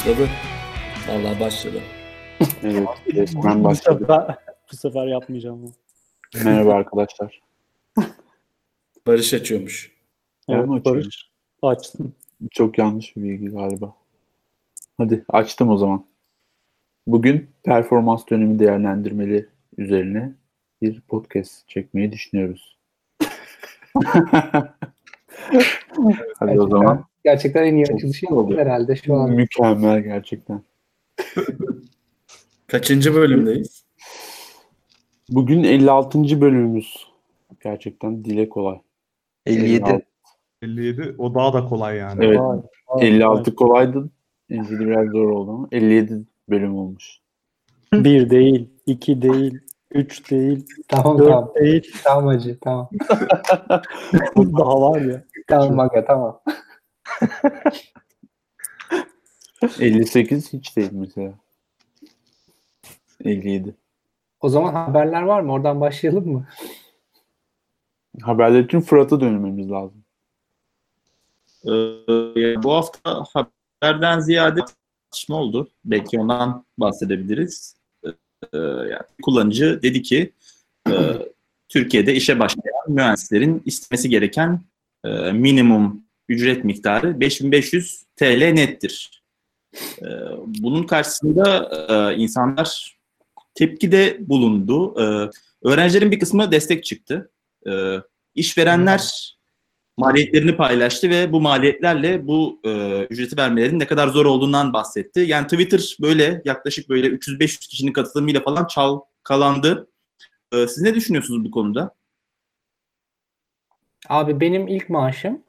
Başladı. Vallahi başladı. Evet, resmen bu, başladı. sefer, bu sefer yapmayacağım. bunu. Merhaba arkadaşlar. Barış açıyormuş. Evet, Onu Barış açtım. Çok yanlış bir bilgi galiba. Hadi açtım o zaman. Bugün performans dönemi değerlendirmeli üzerine bir podcast çekmeyi düşünüyoruz. Hadi o zaman. Gerçekten en iyi açılışı oldu. herhalde şu an. Mükemmel gerçekten. Kaçıncı bölümdeyiz? Bugün 56. bölümümüz. Gerçekten dile kolay. 57. 57 o daha da kolay yani. Evet. Vay, vay, 56 kolaydı. 57 biraz zor oldu ama 57 bölüm olmuş. Bir değil, iki değil, üç değil, Tamam dört tamam. değil. Tamam hacı tamam. Daha var ya. Tamam Maga tamam. 58 hiç değil mesela. 57. O zaman haberler var mı? Oradan başlayalım mı? Haberler için Fırat'a dönmemiz lazım. Ee, bu hafta haberden ziyade tartışma oldu. Belki ondan bahsedebiliriz. Ee, yani kullanıcı dedi ki e, Türkiye'de işe başlayan mühendislerin istemesi gereken e, minimum ücret miktarı 5500 TL nettir. Ee, bunun karşısında e, insanlar tepkide bulundu. Ee, öğrencilerin bir kısmı destek çıktı. Ee, işverenler maliyetlerini paylaştı ve bu maliyetlerle bu e, ücreti vermelerin ne kadar zor olduğundan bahsetti. Yani Twitter böyle yaklaşık böyle 300-500 kişinin katılımıyla falan çalkalandı. E, siz ne düşünüyorsunuz bu konuda? Abi benim ilk maaşım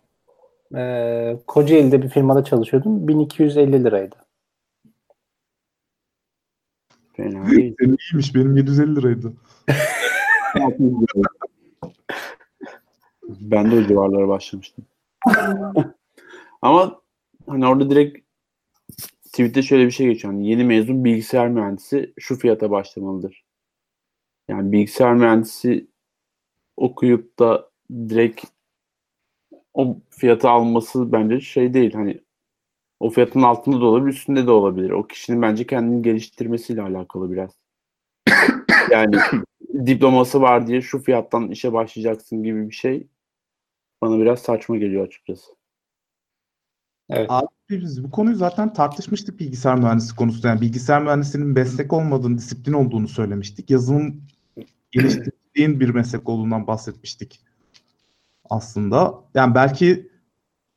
eee Kocaeli'de bir firmada çalışıyordum. 1250 liraydı. Fena değil. Senin iyiymiş benim 750 liraydı. ben de o civarlara başlamıştım. Ama hani orada direkt tweette şöyle bir şey geçiyor. Hani yeni mezun bilgisayar mühendisi şu fiyata başlamalıdır. Yani bilgisayar mühendisi okuyup da direkt o fiyatı alması bence şey değil. Hani o fiyatın altında da olabilir, üstünde de olabilir. O kişinin bence kendini geliştirmesiyle alakalı biraz. Yani diploması var diye şu fiyattan işe başlayacaksın gibi bir şey bana biraz saçma geliyor açıkçası. Evet. Abi biz bu konuyu zaten tartışmıştık bilgisayar mühendisi konusunda. Yani bilgisayar mühendisliğinin meslek olmadığını, disiplin olduğunu söylemiştik. Yazılım geliştirdiğin bir meslek olduğundan bahsetmiştik aslında. Yani belki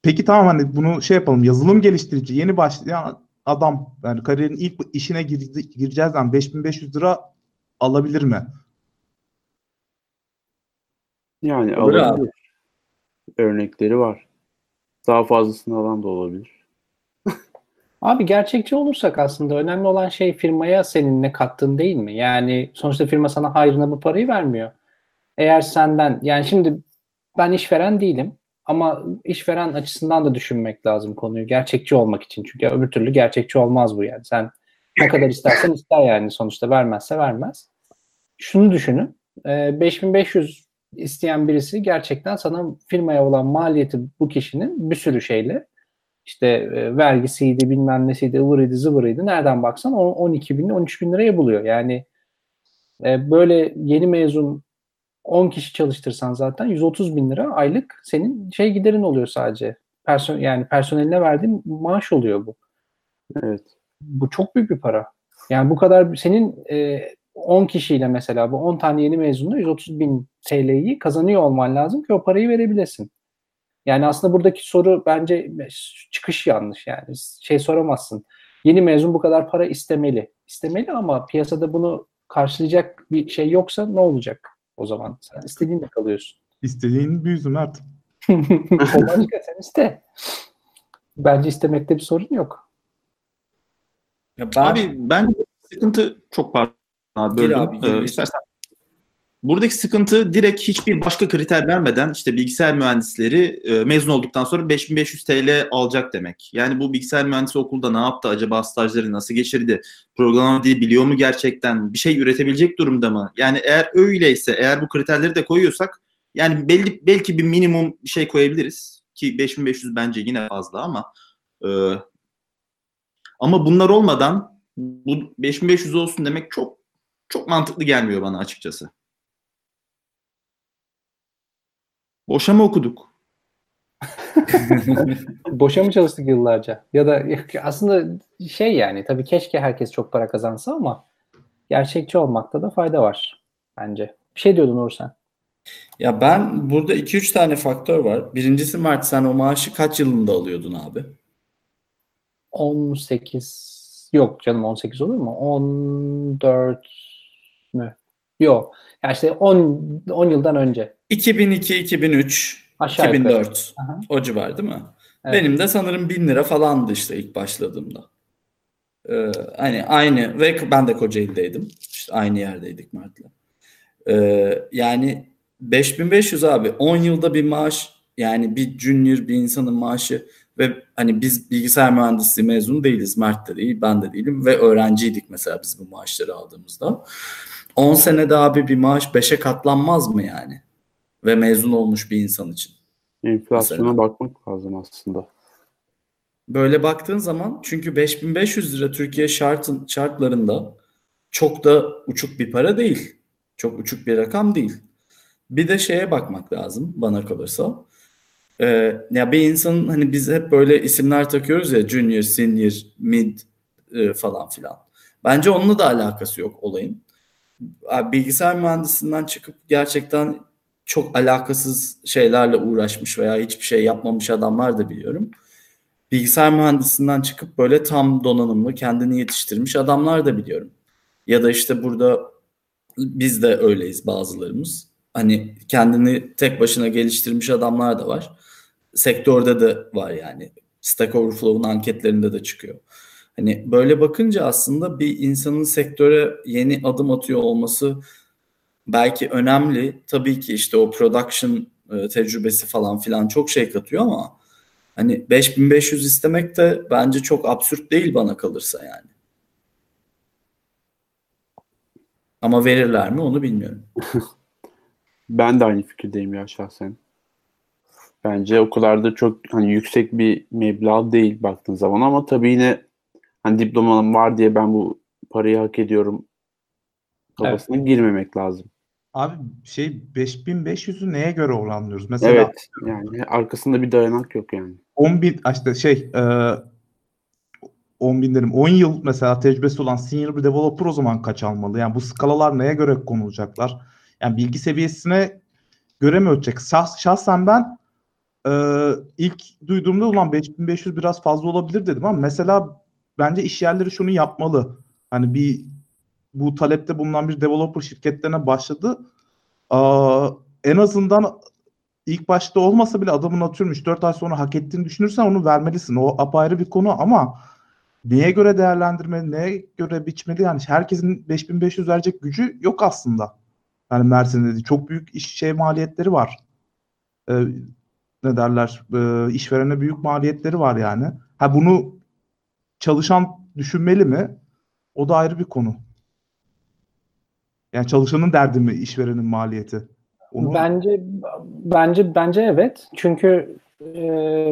peki tamam hani bunu şey yapalım yazılım geliştirici yeni başlayan adam yani kariyerin ilk işine girdi, gireceğiz zaman 5500 lira alabilir mi? Yani alabilir. Örnekleri var. Daha fazlasını alan da olabilir. Abi gerçekçi olursak aslında önemli olan şey firmaya senin ne kattığın değil mi? Yani sonuçta firma sana hayrına bu parayı vermiyor. Eğer senden yani şimdi ben işveren değilim ama işveren açısından da düşünmek lazım konuyu gerçekçi olmak için. Çünkü öbür türlü gerçekçi olmaz bu yani. Sen ne kadar istersen ister yani sonuçta vermezse vermez. Şunu düşünün. e, 5500 isteyen birisi gerçekten sana firmaya olan maliyeti bu kişinin bir sürü şeyle işte e, vergisiydi bilmem nesiydi ıvırıydı zıvırıydı nereden baksan o 12 bin 13 bin liraya buluyor. Yani e, böyle yeni mezun 10 kişi çalıştırsan zaten 130 bin lira aylık senin şey giderin oluyor sadece. Person yani personeline verdiğin maaş oluyor bu. Evet. Bu çok büyük bir para. Yani bu kadar senin e, 10 kişiyle mesela bu 10 tane yeni mezunla 130 bin TL'yi kazanıyor olman lazım ki o parayı verebilesin. Yani aslında buradaki soru bence çıkış yanlış yani. Şey soramazsın. Yeni mezun bu kadar para istemeli. İstemeli ama piyasada bunu karşılayacak bir şey yoksa ne olacak o zaman? Sen istediğinle kalıyorsun. İstediğin bir yüzüm Mert. o başka sen iste. Bence istemekte bir sorun yok. Ya ben, Abi ben sıkıntı çok pardon abi böldüm. abi. Ee, istersen Buradaki sıkıntı direkt hiçbir başka kriter vermeden işte bilgisayar mühendisleri e, mezun olduktan sonra 5500 TL alacak demek. Yani bu bilgisayar mühendisi okulda ne yaptı acaba stajları nasıl geçirdi? Programlama dili biliyor mu gerçekten? Bir şey üretebilecek durumda mı? Yani eğer öyleyse eğer bu kriterleri de koyuyorsak yani belli belki bir minimum şey koyabiliriz ki 5500 bence yine fazla ama e, Ama bunlar olmadan bu 5500 olsun demek çok çok mantıklı gelmiyor bana açıkçası. Boşa mı okuduk? Boşa mı çalıştık yıllarca? Ya da aslında şey yani tabii keşke herkes çok para kazansa ama gerçekçi olmakta da fayda var bence. Bir şey diyordun Uğur sen. Ya ben burada 2-3 tane faktör var. Birincisi Mert sen o maaşı kaç yılında alıyordun abi? 18 yok canım 18 olur mu? 14 mü? Yok. Ya işte 10 10 yıldan önce. 2002, 2003, Aşağı yukarı. 2004 Aha. o civar değil mi? Evet. Benim de sanırım 1000 lira falandı işte ilk başladığımda. Ee, hani aynı ve ben de Kocaeli'deydim. İşte aynı yerdeydik Mert'le. Ee, yani 5500 abi 10 yılda bir maaş yani bir junior bir insanın maaşı ve hani biz bilgisayar mühendisliği mezunu değiliz. Mert de değil, ben de değilim ve öğrenciydik mesela biz bu maaşları aldığımızda. 10 senede abi bir maaş 5'e katlanmaz mı yani? Ve mezun olmuş bir insan için. Enflasyona Mesela. bakmak lazım aslında. Böyle baktığın zaman çünkü 5500 lira Türkiye şartın, şartlarında çok da uçuk bir para değil. Çok uçuk bir rakam değil. Bir de şeye bakmak lazım bana kalırsa. Ee, ya bir insanın hani biz hep böyle isimler takıyoruz ya junior, senior, mid e, falan filan. Bence onunla da alakası yok olayın. Bilgisayar mühendisinden çıkıp gerçekten çok alakasız şeylerle uğraşmış veya hiçbir şey yapmamış adamlar da biliyorum bilgisayar mühendisinden çıkıp böyle tam donanımlı kendini yetiştirmiş adamlar da biliyorum. Ya da işte burada biz de öyleyiz bazılarımız. Hani kendini tek başına geliştirmiş adamlar da var. Sektörde de var yani. Stack Overflow'un anketlerinde de çıkıyor. Hani böyle bakınca aslında bir insanın sektöre yeni adım atıyor olması belki önemli. Tabii ki işte o production e, tecrübesi falan filan çok şey katıyor ama Hani 5500 istemek de bence çok absürt değil bana kalırsa yani. Ama verirler mi onu bilmiyorum. Ben de aynı fikirdeyim ya şahsen. Bence o kadar da çok hani yüksek bir meblağ değil baktığın zaman ama tabii yine hani diplomam var diye ben bu parayı hak ediyorum kafasına girmemek lazım. Abi şey 5500'ü neye göre oranlıyoruz? Mesela Evet yani arkasında bir dayanak yok yani. 10 bin işte şey e, 10 bin derim 10 yıl mesela tecrübesi olan senior bir developer o zaman kaç almalı? Yani bu skalalar neye göre konulacaklar? Yani bilgi seviyesine göre mi ölçecek? Şahs, şahsen ben e, ilk duyduğumda ulan 5500 biraz fazla olabilir dedim ama mesela bence iş yerleri şunu yapmalı. Hani bir bu talepte bulunan bir developer şirketlerine başladı. Aa, en azından ilk başta olmasa bile adamın atıyorum 3-4 ay sonra hak ettiğini düşünürsen onu vermelisin. O apayrı bir konu ama neye göre değerlendirmeli, neye göre biçmeli yani herkesin 5500 verecek gücü yok aslında. Yani Mersin'de dediği çok büyük iş şey maliyetleri var. Ee, ne derler? Ee, işverene büyük maliyetleri var yani. Ha bunu çalışan düşünmeli mi? O da ayrı bir konu. Yani çalışanın derdi mi işverenin maliyeti? Onu Bence bence bence evet. Çünkü e,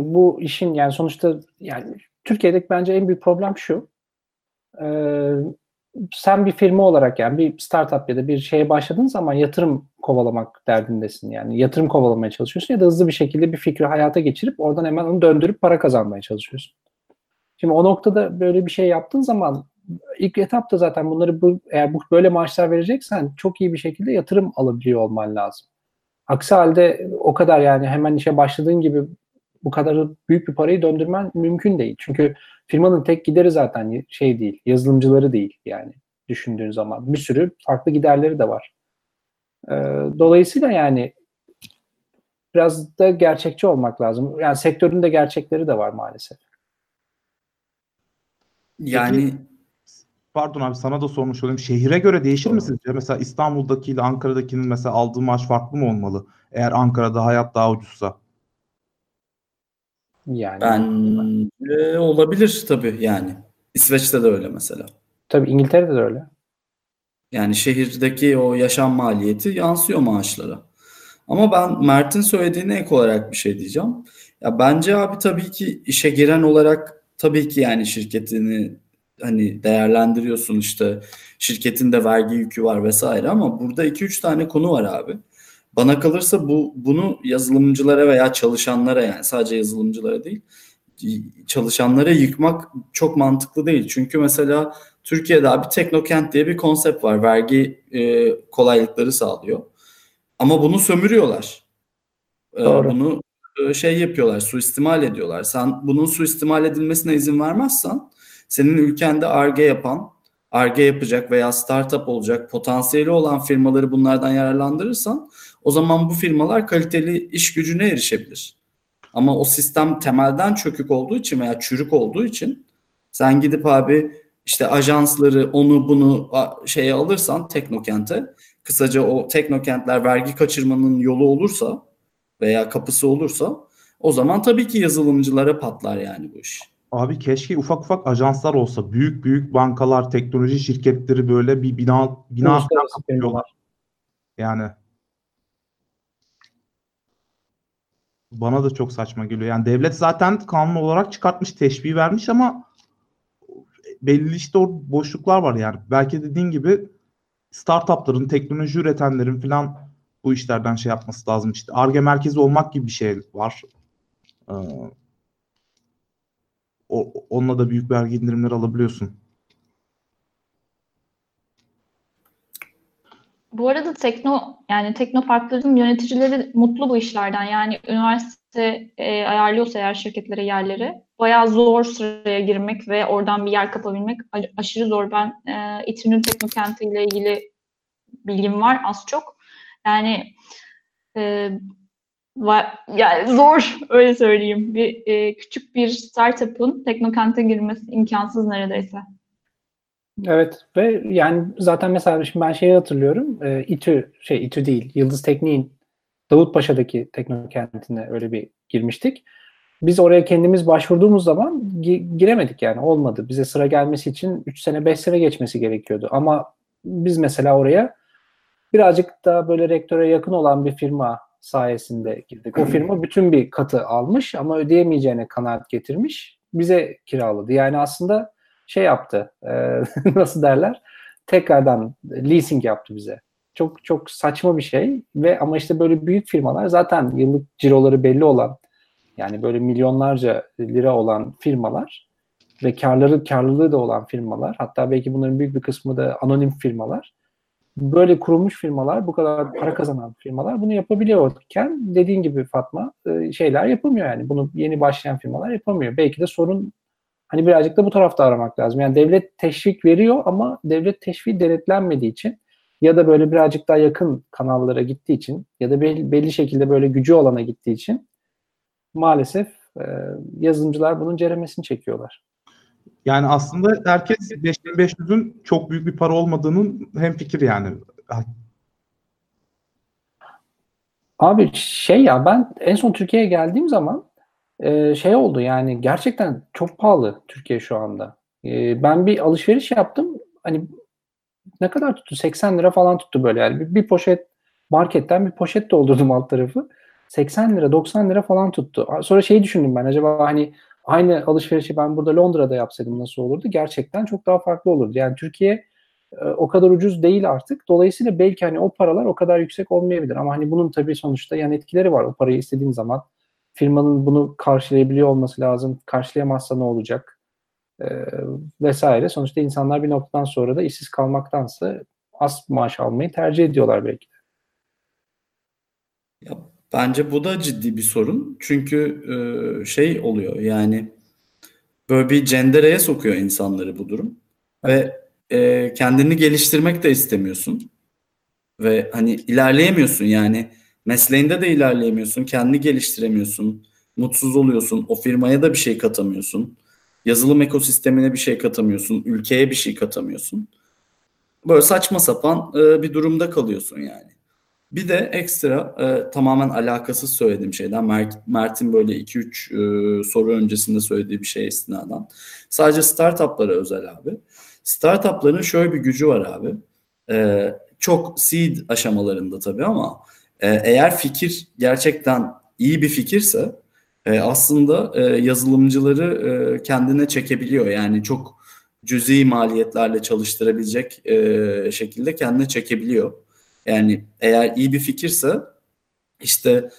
bu işin yani sonuçta yani Türkiye'deki bence en büyük problem şu. E, sen bir firma olarak yani bir startup ya da bir şeye başladığın zaman yatırım kovalamak derdindesin. Yani yatırım kovalamaya çalışıyorsun ya da hızlı bir şekilde bir fikri hayata geçirip oradan hemen onu döndürüp para kazanmaya çalışıyorsun. Şimdi o noktada böyle bir şey yaptığın zaman ilk etapta zaten bunları bu, eğer bu böyle maaşlar vereceksen çok iyi bir şekilde yatırım alabiliyor olman lazım. Aksi halde o kadar yani hemen işe başladığın gibi bu kadar büyük bir parayı döndürmen mümkün değil. Çünkü firmanın tek gideri zaten şey değil, yazılımcıları değil yani düşündüğün zaman. Bir sürü farklı giderleri de var. Ee, dolayısıyla yani biraz da gerçekçi olmak lazım. Yani sektörün de gerçekleri de var maalesef. Yani Pardon abi sana da sormuş olayım. Şehire göre değişir mi sizce? Mesela İstanbul'daki ile Ankara'dakinin mesela aldığı maaş farklı mı olmalı? Eğer Ankara'da hayat daha ucuzsa. Yani bence olabilir tabii yani. İsveç'te de öyle mesela. tabii İngiltere'de de öyle. Yani şehirdeki o yaşam maliyeti yansıyor maaşlara. Ama ben Mert'in söylediğine ek olarak bir şey diyeceğim. Ya bence abi tabii ki işe giren olarak Tabii ki yani şirketini hani değerlendiriyorsun işte şirketin de vergi yükü var vesaire ama burada 2-3 tane konu var abi. Bana kalırsa bu bunu yazılımcılara veya çalışanlara yani sadece yazılımcılara değil çalışanlara yıkmak çok mantıklı değil. Çünkü mesela Türkiye'de abi teknokent diye bir konsept var. Vergi e, kolaylıkları sağlıyor. Ama bunu sömürüyorlar. E, Doğru. bunu e, şey yapıyorlar, suistimal ediyorlar. Sen bunun suistimal edilmesine izin vermezsen senin ülkende ARGE yapan, ARGE yapacak veya startup olacak potansiyeli olan firmaları bunlardan yararlandırırsan o zaman bu firmalar kaliteli iş gücüne erişebilir. Ama o sistem temelden çökük olduğu için veya çürük olduğu için sen gidip abi işte ajansları onu bunu şeye alırsan teknokente kısaca o teknokentler vergi kaçırmanın yolu olursa veya kapısı olursa o zaman tabii ki yazılımcılara patlar yani bu iş. Abi keşke ufak ufak ajanslar olsa. Büyük büyük bankalar, teknoloji şirketleri böyle bir bina bina yapıyorlar. Yani bana da çok saçma geliyor. Yani devlet zaten kanun olarak çıkartmış, teşbih vermiş ama belli işte o boşluklar var yani. Belki dediğin gibi startupların, teknoloji üretenlerin falan bu işlerden şey yapması lazım işte. Arge merkezi olmak gibi bir şey var. Ee, onunla da büyük vergi indirimleri alabiliyorsun. Bu arada tekno yani teknoparkların yöneticileri mutlu bu işlerden. Yani üniversite e, ayarlıyorsa eğer şirketlere yerleri bayağı zor sıraya girmek ve oradan bir yer kapabilmek aşırı zor. Ben e, İTÜ'nün teknokenti ile ilgili bilgim var az çok. Yani e, va- yani zor öyle söyleyeyim. Bir e, küçük bir startup'ın teknokente girmesi imkansız neredeyse. Evet ve yani zaten mesela şimdi ben şeyi hatırlıyorum. E, İTÜ şey İTÜ değil Yıldız Teknik'in Davutpaşa'daki teknokentine öyle bir girmiştik. Biz oraya kendimiz başvurduğumuz zaman gi- giremedik yani olmadı. Bize sıra gelmesi için 3 sene 5 sene geçmesi gerekiyordu. Ama biz mesela oraya birazcık daha böyle rektöre yakın olan bir firma sayesinde girdik. O firma bütün bir katı almış ama ödeyemeyeceğine kanaat getirmiş. Bize kiraladı. Yani aslında şey yaptı. e, nasıl derler? Tekrardan leasing yaptı bize. Çok çok saçma bir şey ve ama işte böyle büyük firmalar zaten yıllık ciroları belli olan yani böyle milyonlarca lira olan firmalar ve karları karlılığı da olan firmalar hatta belki bunların büyük bir kısmı da anonim firmalar böyle kurulmuş firmalar bu kadar para kazanan firmalar bunu yapabiliyorken dediğin gibi Fatma e, şeyler yapamıyor yani bunu yeni başlayan firmalar yapamıyor. Belki de sorun hani birazcık da bu tarafta aramak lazım. Yani devlet teşvik veriyor ama devlet teşvik denetlenmediği için ya da böyle birazcık daha yakın kanallara gittiği için ya da belli, belli şekilde böyle gücü olana gittiği için maalesef e, yazılımcılar bunun ceremesini çekiyorlar. Yani aslında herkes 5500'ün çok büyük bir para olmadığının hemfikir yani. Abi şey ya ben en son Türkiye'ye geldiğim zaman e, şey oldu yani gerçekten çok pahalı Türkiye şu anda. E, ben bir alışveriş yaptım hani ne kadar tuttu? 80 lira falan tuttu böyle yani bir, bir poşet marketten bir poşet doldurdum alt tarafı. 80 lira 90 lira falan tuttu. Sonra şeyi düşündüm ben acaba hani aynı alışverişi ben burada Londra'da yapsaydım nasıl olurdu? Gerçekten çok daha farklı olurdu. Yani Türkiye e, o kadar ucuz değil artık. Dolayısıyla belki hani o paralar o kadar yüksek olmayabilir. Ama hani bunun tabii sonuçta yan etkileri var. O parayı istediğin zaman firmanın bunu karşılayabiliyor olması lazım. Karşılayamazsa ne olacak? Ee, vesaire. Sonuçta insanlar bir noktadan sonra da işsiz kalmaktansa az maaş almayı tercih ediyorlar belki de. Ya, bence bu da ciddi bir sorun. Çünkü e, şey oluyor yani böyle bir cendereye sokuyor insanları bu durum. Ve e, kendini geliştirmek de istemiyorsun. Ve hani ilerleyemiyorsun yani mesleğinde de ilerleyemiyorsun, kendini geliştiremiyorsun, mutsuz oluyorsun, o firmaya da bir şey katamıyorsun. Yazılım ekosistemine bir şey katamıyorsun, ülkeye bir şey katamıyorsun. Böyle saçma sapan e, bir durumda kalıyorsun yani. Bir de ekstra e, tamamen alakasız söylediğim şeyden Mert, Mert'in böyle 2-3 e, soru öncesinde söylediği bir şey istinaden. Sadece startuplara özel abi. Startupların şöyle bir gücü var abi. E, çok seed aşamalarında tabii ama e, eğer fikir gerçekten iyi bir fikirse e, aslında e, yazılımcıları e, kendine çekebiliyor. Yani çok cüzi maliyetlerle çalıştırabilecek e, şekilde kendine çekebiliyor. Yani eğer iyi bir fikirse işte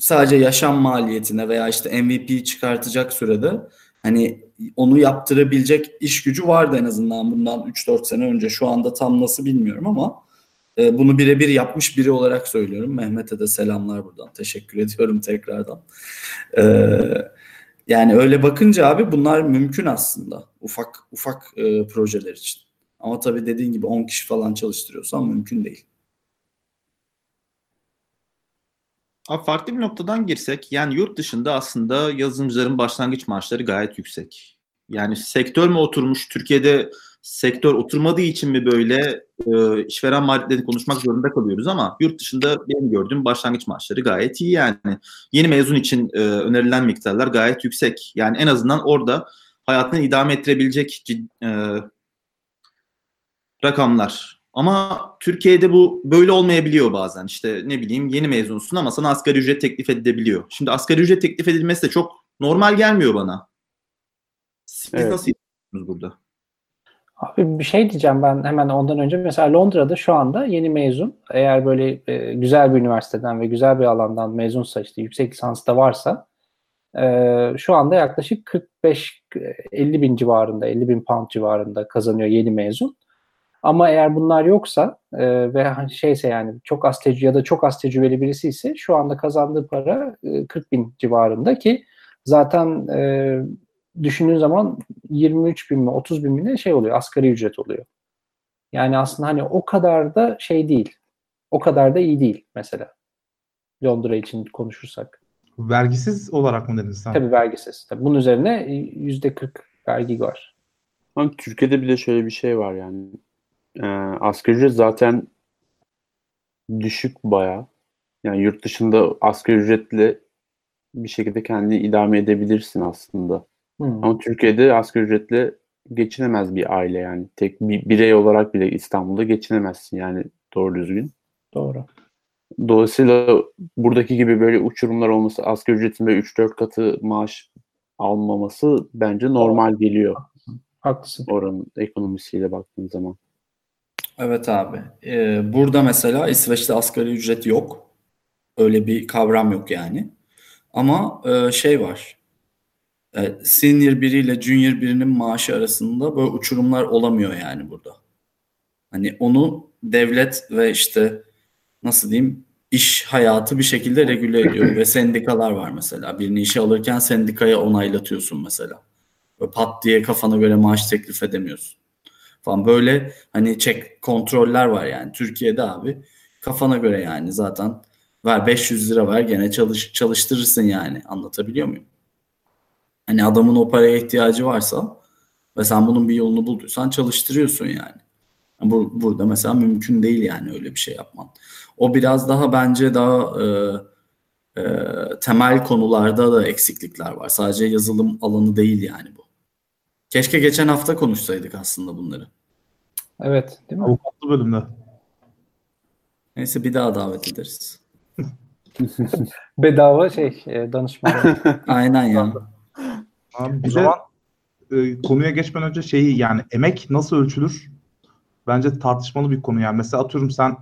sadece yaşam maliyetine veya işte MVP çıkartacak sürede hani onu yaptırabilecek iş gücü vardı en azından bundan 3-4 sene önce. Şu anda tam nasıl bilmiyorum ama e, bunu birebir yapmış biri olarak söylüyorum. Mehmet'e de selamlar buradan. Teşekkür ediyorum tekrardan. E, yani öyle bakınca abi bunlar mümkün aslında. Ufak ufak e, projeler için. Ama tabii dediğin gibi 10 kişi falan çalıştırıyorsan mümkün değil. Abi farklı bir noktadan girsek yani yurt dışında aslında yazılımcıların başlangıç maaşları gayet yüksek. Yani sektör mü oturmuş? Türkiye'de sektör oturmadığı için mi böyle e, işveren maliyetlerini konuşmak zorunda kalıyoruz ama yurt dışında benim gördüğüm başlangıç maaşları gayet iyi yani. Yeni mezun için e, önerilen miktarlar gayet yüksek. Yani en azından orada hayatını idame ettirebilecek e, rakamlar. Ama Türkiye'de bu böyle olmayabiliyor bazen. İşte ne bileyim yeni mezunsun ama sana asgari ücret teklif edilebiliyor. Şimdi asgari ücret teklif edilmesi de çok normal gelmiyor bana. Siz Evet. nasıl burada? Abi bir şey diyeceğim ben hemen ondan önce. Mesela Londra'da şu anda yeni mezun eğer böyle e, güzel bir üniversiteden ve güzel bir alandan mezunsa işte yüksek lisans da varsa e, şu anda yaklaşık 45-50 bin civarında 50 bin pound civarında kazanıyor yeni mezun. Ama eğer bunlar yoksa e, ve hani şeyse yani çok az tecrübe ya da çok az tecrübeli birisi ise şu anda kazandığı para e, 40 bin civarında ki zaten e, düşündüğün zaman 23 bin mi 30 bin mi ne şey oluyor asgari ücret oluyor. Yani aslında hani o kadar da şey değil. O kadar da iyi değil mesela. Londra için konuşursak. Vergisiz olarak mı dedin sen? Tabii vergisiz. Tabii bunun üzerine yüzde 40 vergi var. Ama Türkiye'de bir de şöyle bir şey var yani. Ee, asgari ücret zaten düşük baya. Yani yurt dışında asgari ücretle bir şekilde kendini idame edebilirsin aslında. Hmm. Ama Türkiye'de asgari ücretle geçinemez bir aile yani. Tek bir birey olarak bile İstanbul'da geçinemezsin yani doğru düzgün. Doğru. Dolayısıyla buradaki gibi böyle uçurumlar olması, asgari ücretin böyle 3-4 katı maaş almaması bence normal geliyor Haklısın. oranın ekonomisiyle baktığın zaman. Evet abi. Ee, burada mesela İsveç'te asgari ücret yok. Öyle bir kavram yok yani. Ama e, şey var. E, senior biriyle junior birinin maaşı arasında böyle uçurumlar olamıyor yani burada. Hani onu devlet ve işte nasıl diyeyim iş hayatı bir şekilde regüle ediyor ve sendikalar var mesela. Birini işe alırken sendikaya onaylatıyorsun mesela. Böyle pat diye kafana göre maaş teklif edemiyorsun falan böyle hani çek kontroller var yani Türkiye'de abi kafana göre yani zaten ver 500 lira ver gene çalış çalıştırırsın yani anlatabiliyor muyum? Hani adamın o paraya ihtiyacı varsa ve sen bunun bir yolunu bulduysan çalıştırıyorsun yani. Bu, burada mesela mümkün değil yani öyle bir şey yapman. O biraz daha bence daha e, e, temel konularda da eksiklikler var. Sadece yazılım alanı değil yani bu. Keşke geçen hafta konuşsaydık aslında bunları. Evet değil mi? Avukatlı bölümde. Neyse bir daha davet ederiz. Bedava şey e, danışman. Aynen ya. Abi Bir de- zaman e, konuya geçmeden önce şeyi yani emek nasıl ölçülür? Bence tartışmalı bir konu yani. Mesela atıyorum sen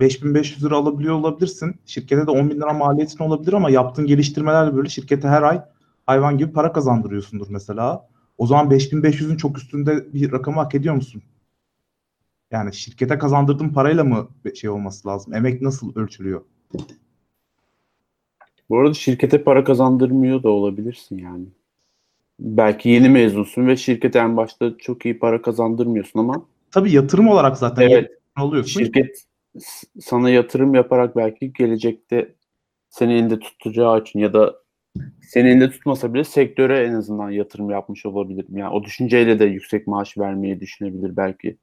5500 lira alabiliyor olabilirsin. Şirkete de 10 bin lira maliyetin olabilir ama yaptığın geliştirmelerle böyle şirkete her ay hayvan gibi para kazandırıyorsundur mesela. O zaman 5500'ün çok üstünde bir rakamı hak ediyor musun? Yani şirkete kazandırdığın parayla mı şey olması lazım? Emek nasıl ölçülüyor? Bu arada şirkete para kazandırmıyor da olabilirsin yani. Belki yeni mezunsun ve şirkete en başta çok iyi para kazandırmıyorsun ama Tabii yatırım olarak zaten evet yatırım oluyorsun. şirket sana yatırım yaparak belki gelecekte seni elinde tutacağı için ya da seni elinde tutmasa bile sektöre en azından yatırım yapmış olabilir. Yani o düşünceyle de yüksek maaş vermeyi düşünebilir belki.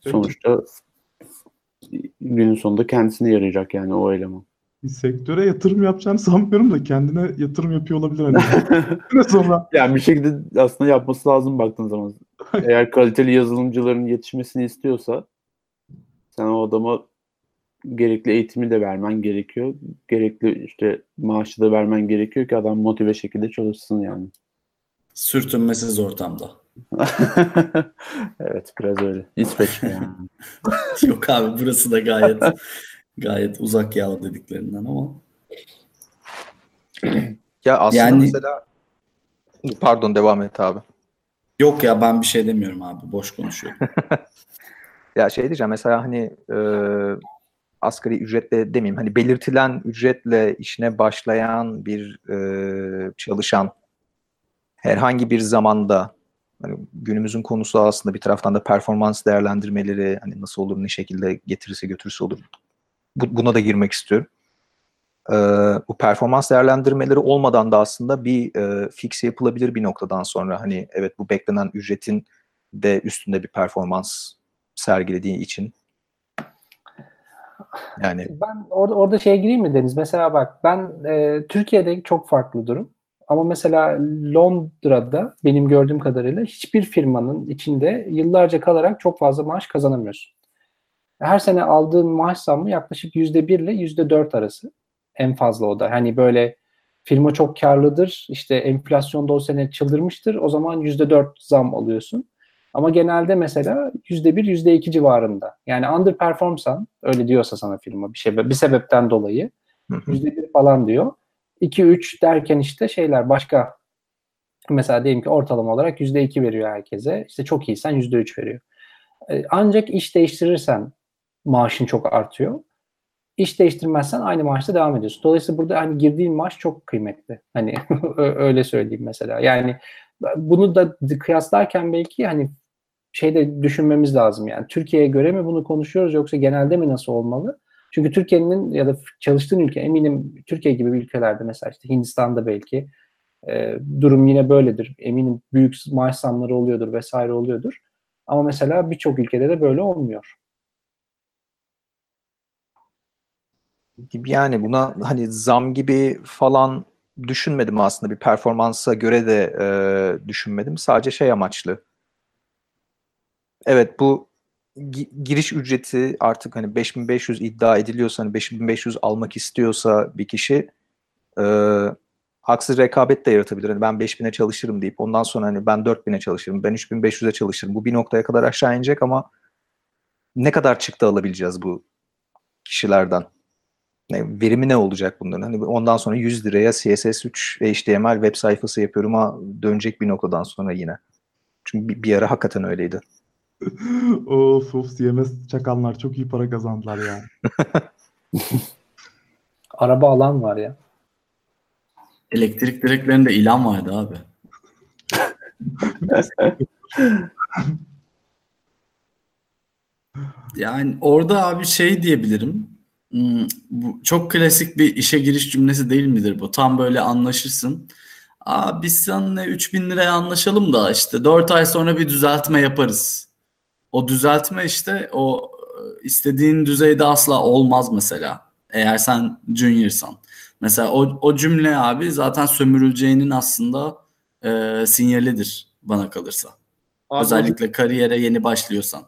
Sonuçta günün sonunda kendisine yarayacak yani o eleman. Sektöre yatırım yapacağını sanmıyorum da kendine yatırım yapıyor olabilir hani. sonra. Yani bir şekilde aslında yapması lazım baktığın zaman. Eğer kaliteli yazılımcıların yetişmesini istiyorsa sen o adama gerekli eğitimi de vermen gerekiyor. Gerekli işte maaşı da vermen gerekiyor ki adam motive şekilde çalışsın yani. Sürtünmesiz ortamda. evet biraz öyle. İsveç mi yani? Yok abi burası da gayet gayet uzak ya dediklerinden ama. Ya aslında Yani- mesela pardon devam et abi. Yok ya ben bir şey demiyorum abi. Boş konuşuyorum. Ya şey diyeceğim mesela hani e, asgari ücretle demeyeyim hani belirtilen ücretle işine başlayan bir e, çalışan herhangi bir zamanda hani günümüzün konusu aslında bir taraftan da performans değerlendirmeleri hani nasıl olur ne şekilde getirirse götürürse olur. Bu- buna da girmek istiyorum. E, bu performans değerlendirmeleri olmadan da aslında bir e, fix yapılabilir bir noktadan sonra hani evet bu beklenen ücretin de üstünde bir performans sergilediği için. Yani Ben orada, orada şeye gireyim mi Deniz? Mesela bak ben e, Türkiye'de çok farklı durum. Ama mesela Londra'da benim gördüğüm kadarıyla hiçbir firmanın içinde yıllarca kalarak çok fazla maaş kazanamıyorsun. Her sene aldığın maaş zammı yaklaşık yüzde bir ile yüzde dört arası. En fazla o da. Hani böyle firma çok karlıdır. işte enflasyonda o sene çıldırmıştır. O zaman yüzde dört zam alıyorsun. Ama genelde mesela yüzde bir, yüzde iki civarında. Yani underperformsan, öyle diyorsa sana firma bir şey, bir sebepten dolayı yüzde bir falan diyor. 2-3 derken işte şeyler başka mesela diyelim ki ortalama olarak yüzde iki veriyor herkese. İşte çok iyisen yüzde üç veriyor. Ee, Ancak iş değiştirirsen maaşın çok artıyor. İş değiştirmezsen aynı maaşta devam ediyorsun. Dolayısıyla burada hani girdiğin maaş çok kıymetli. Hani öyle söyleyeyim mesela. Yani bunu da kıyaslarken belki hani şeyde düşünmemiz lazım yani Türkiye'ye göre mi bunu konuşuyoruz yoksa genelde mi nasıl olmalı? Çünkü Türkiye'nin ya da çalıştığın ülke eminim Türkiye gibi ülkelerde mesela işte Hindistan'da belki e, durum yine böyledir. Eminim büyük maaş zamları oluyordur vesaire oluyordur. Ama mesela birçok ülkede de böyle olmuyor. Yani buna hani zam gibi falan düşünmedim aslında bir performansa göre de e, düşünmedim. Sadece şey amaçlı. Evet bu gi- giriş ücreti artık hani 5500 iddia ediliyorsa hani 5500 almak istiyorsa bir kişi e, haksız rekabet de yaratabilir. Hani ben 5000'e çalışırım deyip ondan sonra hani ben 4000'e çalışırım, ben 3500'e çalışırım. Bu bir noktaya kadar aşağı inecek ama ne kadar çıktı alabileceğiz bu kişilerden? Ne, verimi ne olacak bunların? Hani ondan sonra 100 liraya CSS3 HTML web sayfası yapıyorum ama dönecek bir noktadan sonra yine. Çünkü bir, bir ara hakikaten öyleydi. of of CMS çakanlar çok iyi para kazandılar ya. Araba alan var ya. Elektrik direklerinde ilan vardı abi. Yani orada abi şey diyebilirim. Hmm, Bu çok klasik bir işe giriş cümlesi değil midir bu? Tam böyle anlaşırsın. Aa biz seninle 3000 liraya anlaşalım da işte 4 ay sonra bir düzeltme yaparız. O düzeltme işte o e, istediğin düzeyde asla olmaz mesela. Eğer sen juniorsan. Mesela o, o cümle abi zaten sömürüleceğinin aslında e, sinyalidir bana kalırsa. Abi, Özellikle kariyere yeni başlıyorsan.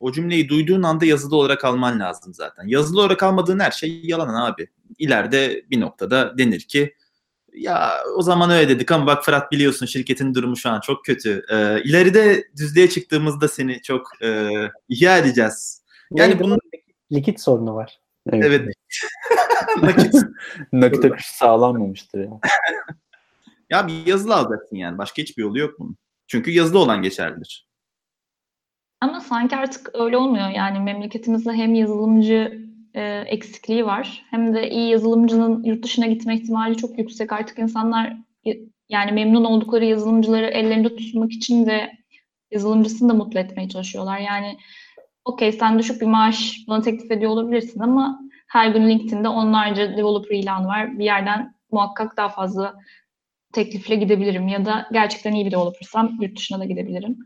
O cümleyi duyduğun anda yazılı olarak alman lazım zaten. Yazılı olarak almadığın her şey yalan abi. İleride bir noktada denir ki ya o zaman öyle dedik ama bak Fırat biliyorsun şirketin durumu şu an çok kötü. Ee, ileride düzlüğe çıktığımızda seni çok e, ihya edeceğiz. Yani Neydi? bunun Likit sorunu var. Evet. evet nakit Nakit akışı sağlanmamıştır ya. ya bir yazılı alacaksın yani. Başka hiçbir yolu yok bunun. Çünkü yazılı olan geçerlidir. Ama sanki artık öyle olmuyor. Yani memleketimizde hem yazılımcı e, eksikliği var hem de iyi yazılımcının yurt dışına gitme ihtimali çok yüksek. Artık insanlar y- yani memnun oldukları yazılımcıları ellerinde tutmak için ve yazılımcısını da mutlu etmeye çalışıyorlar. Yani okey sen düşük bir maaş bana teklif ediyor olabilirsin ama her gün LinkedIn'de onlarca developer ilanı var. Bir yerden muhakkak daha fazla teklifle gidebilirim ya da gerçekten iyi bir developersam yurt dışına da gidebilirim.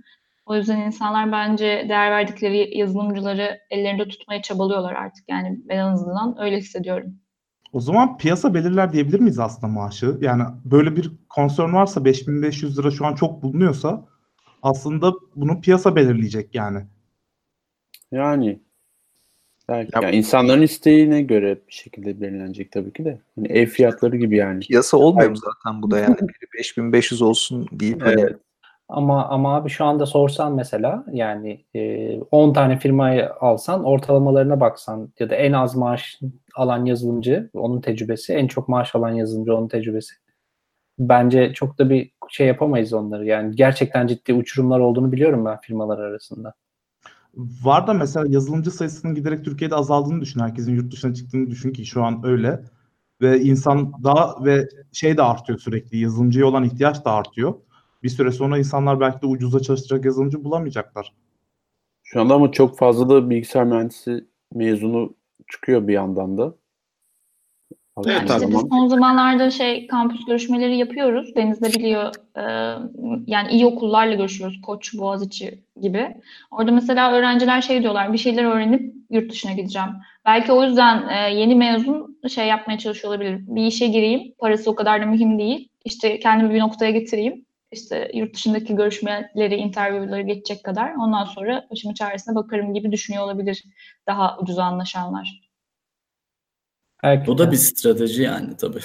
O yüzden insanlar bence değer verdikleri yazılımcıları ellerinde tutmaya çabalıyorlar artık. Yani ben en azından öyle hissediyorum. O zaman piyasa belirler diyebilir miyiz aslında maaşı? Yani böyle bir concern varsa 5500 lira şu an çok bulunuyorsa aslında bunu piyasa belirleyecek yani. Yani Belki. Ya- Yani insanların isteğine göre bir şekilde belirlenecek tabii ki de. Hani ev fiyatları gibi yani. Piyasa olmuyor mu zaten bu da yani? Biri 5500 olsun deyip hani Evet. Ama ama abi şu anda sorsan mesela yani e, 10 tane firmayı alsan ortalamalarına baksan ya da en az maaş alan yazılımcı onun tecrübesi en çok maaş alan yazılımcı onun tecrübesi. Bence çok da bir şey yapamayız onları. Yani gerçekten ciddi uçurumlar olduğunu biliyorum ben firmalar arasında. Var da mesela yazılımcı sayısının giderek Türkiye'de azaldığını düşün. Herkesin yurt dışına çıktığını düşün ki şu an öyle. Ve insan daha ve şey de artıyor sürekli. Yazılımcıya olan ihtiyaç da artıyor. Bir süre sonra insanlar belki de ucuza çalışacak yazılımcı bulamayacaklar. Şu anda ama çok fazla da bilgisayar mühendisi mezunu çıkıyor bir yandan da. Evet. İşte biz son zamanlarda şey kampüs görüşmeleri yapıyoruz. Deniz de biliyor. e, yani iyi okullarla görüşüyoruz. Koç, Boğaziçi gibi. Orada mesela öğrenciler şey diyorlar. Bir şeyler öğrenip yurt dışına gideceğim. Belki o yüzden e, yeni mezun şey yapmaya çalışıyor olabilir. Bir işe gireyim. Parası o kadar da mühim değil. İşte kendimi bir noktaya getireyim. İşte yurt dışındaki görüşmeleri, interview'ları geçecek kadar. Ondan sonra başımın çaresine bakarım gibi düşünüyor olabilir daha ucuz anlaşanlar. Belki O da bir strateji yani tabii.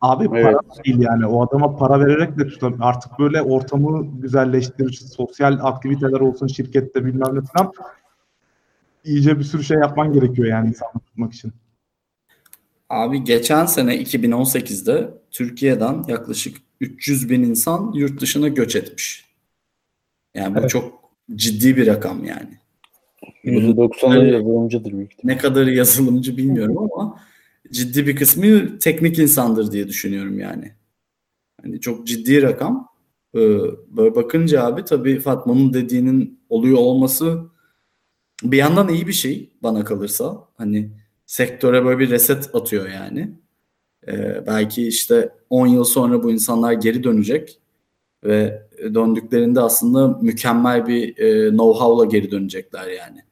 Abi Evet. para değil yani. O adama para vererek de tutam- artık böyle ortamı güzelleştirir, sosyal aktiviteler olsun şirkette bilmem ne falan. İyice bir sürü şey yapman gerekiyor yani insanı tutmak için. Abi geçen sene 2018'de Türkiye'den yaklaşık 300 bin insan yurt dışına göç etmiş. Yani bu Evet. çok ciddi bir rakam yani. %90'ı Evet. yazılımcıdır büyük ihtimalle. Ne kadarı yazılımcı bilmiyorum ama ciddi bir kısmı teknik insandır diye düşünüyorum yani. Hani çok ciddi rakam. Ee, Böyle bakınca abi tabii Fatma'nın dediğinin oluyor olması bir yandan iyi bir şey bana kalırsa. Hani sektöre böyle bir reset atıyor yani. Ee, belki işte 10 yıl sonra bu insanlar geri dönecek ve döndüklerinde aslında mükemmel bir e, know-how'la geri dönecekler yani.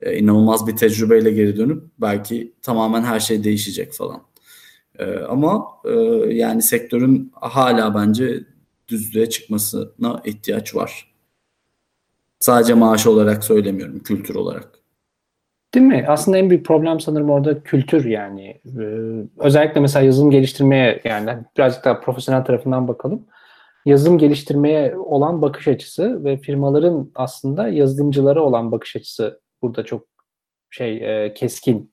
E, inanılmaz bir tecrübeyle geri dönüp belki tamamen her şey değişecek falan. E, ama e, yani sektörün hala bence düzlüğe çıkmasına ihtiyaç var. Sadece maaş olarak söylemiyorum, kültür olarak. Değil mi? Aslında en büyük problem sanırım orada kültür yani. Ee, özellikle mesela yazılım geliştirmeye yani birazcık daha profesyonel tarafından bakalım. Yazılım geliştirmeye olan bakış açısı ve firmaların aslında yazılımcılara olan bakış açısı burada çok şey e, keskin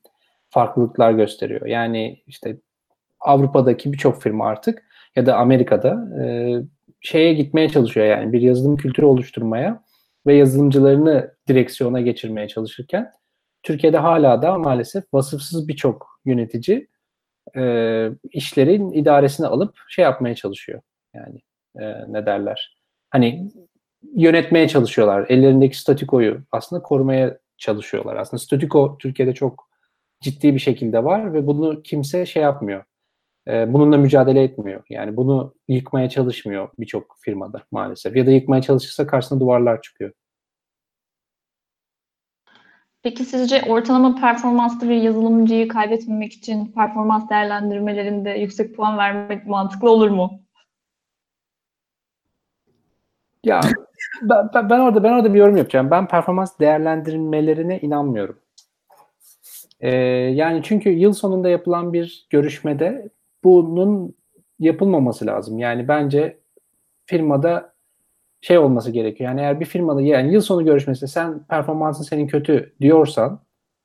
farklılıklar gösteriyor. Yani işte Avrupa'daki birçok firma artık ya da Amerika'da e, şeye gitmeye çalışıyor yani bir yazılım kültürü oluşturmaya ve yazılımcılarını direksiyona geçirmeye çalışırken Türkiye'de hala da maalesef vasıfsız birçok yönetici e, işlerin idaresine alıp şey yapmaya çalışıyor. Yani e, ne derler? Hani yönetmeye çalışıyorlar. Ellerindeki statikoyu aslında korumaya çalışıyorlar. Aslında statiko Türkiye'de çok ciddi bir şekilde var ve bunu kimse şey yapmıyor. E, bununla mücadele etmiyor. Yani bunu yıkmaya çalışmıyor birçok firmada maalesef. Ya da yıkmaya çalışırsa karşısına duvarlar çıkıyor. Peki sizce ortalama performanslı bir yazılımcıyı kaybetmemek için performans değerlendirmelerinde yüksek puan vermek mantıklı olur mu? Ya ben, ben, orada ben orada bir yorum yapacağım. Ben performans değerlendirmelerine inanmıyorum. Ee, yani çünkü yıl sonunda yapılan bir görüşmede bunun yapılmaması lazım. Yani bence firmada şey olması gerekiyor. Yani eğer bir firmada yani yıl sonu görüşmesinde sen performansın senin kötü diyorsan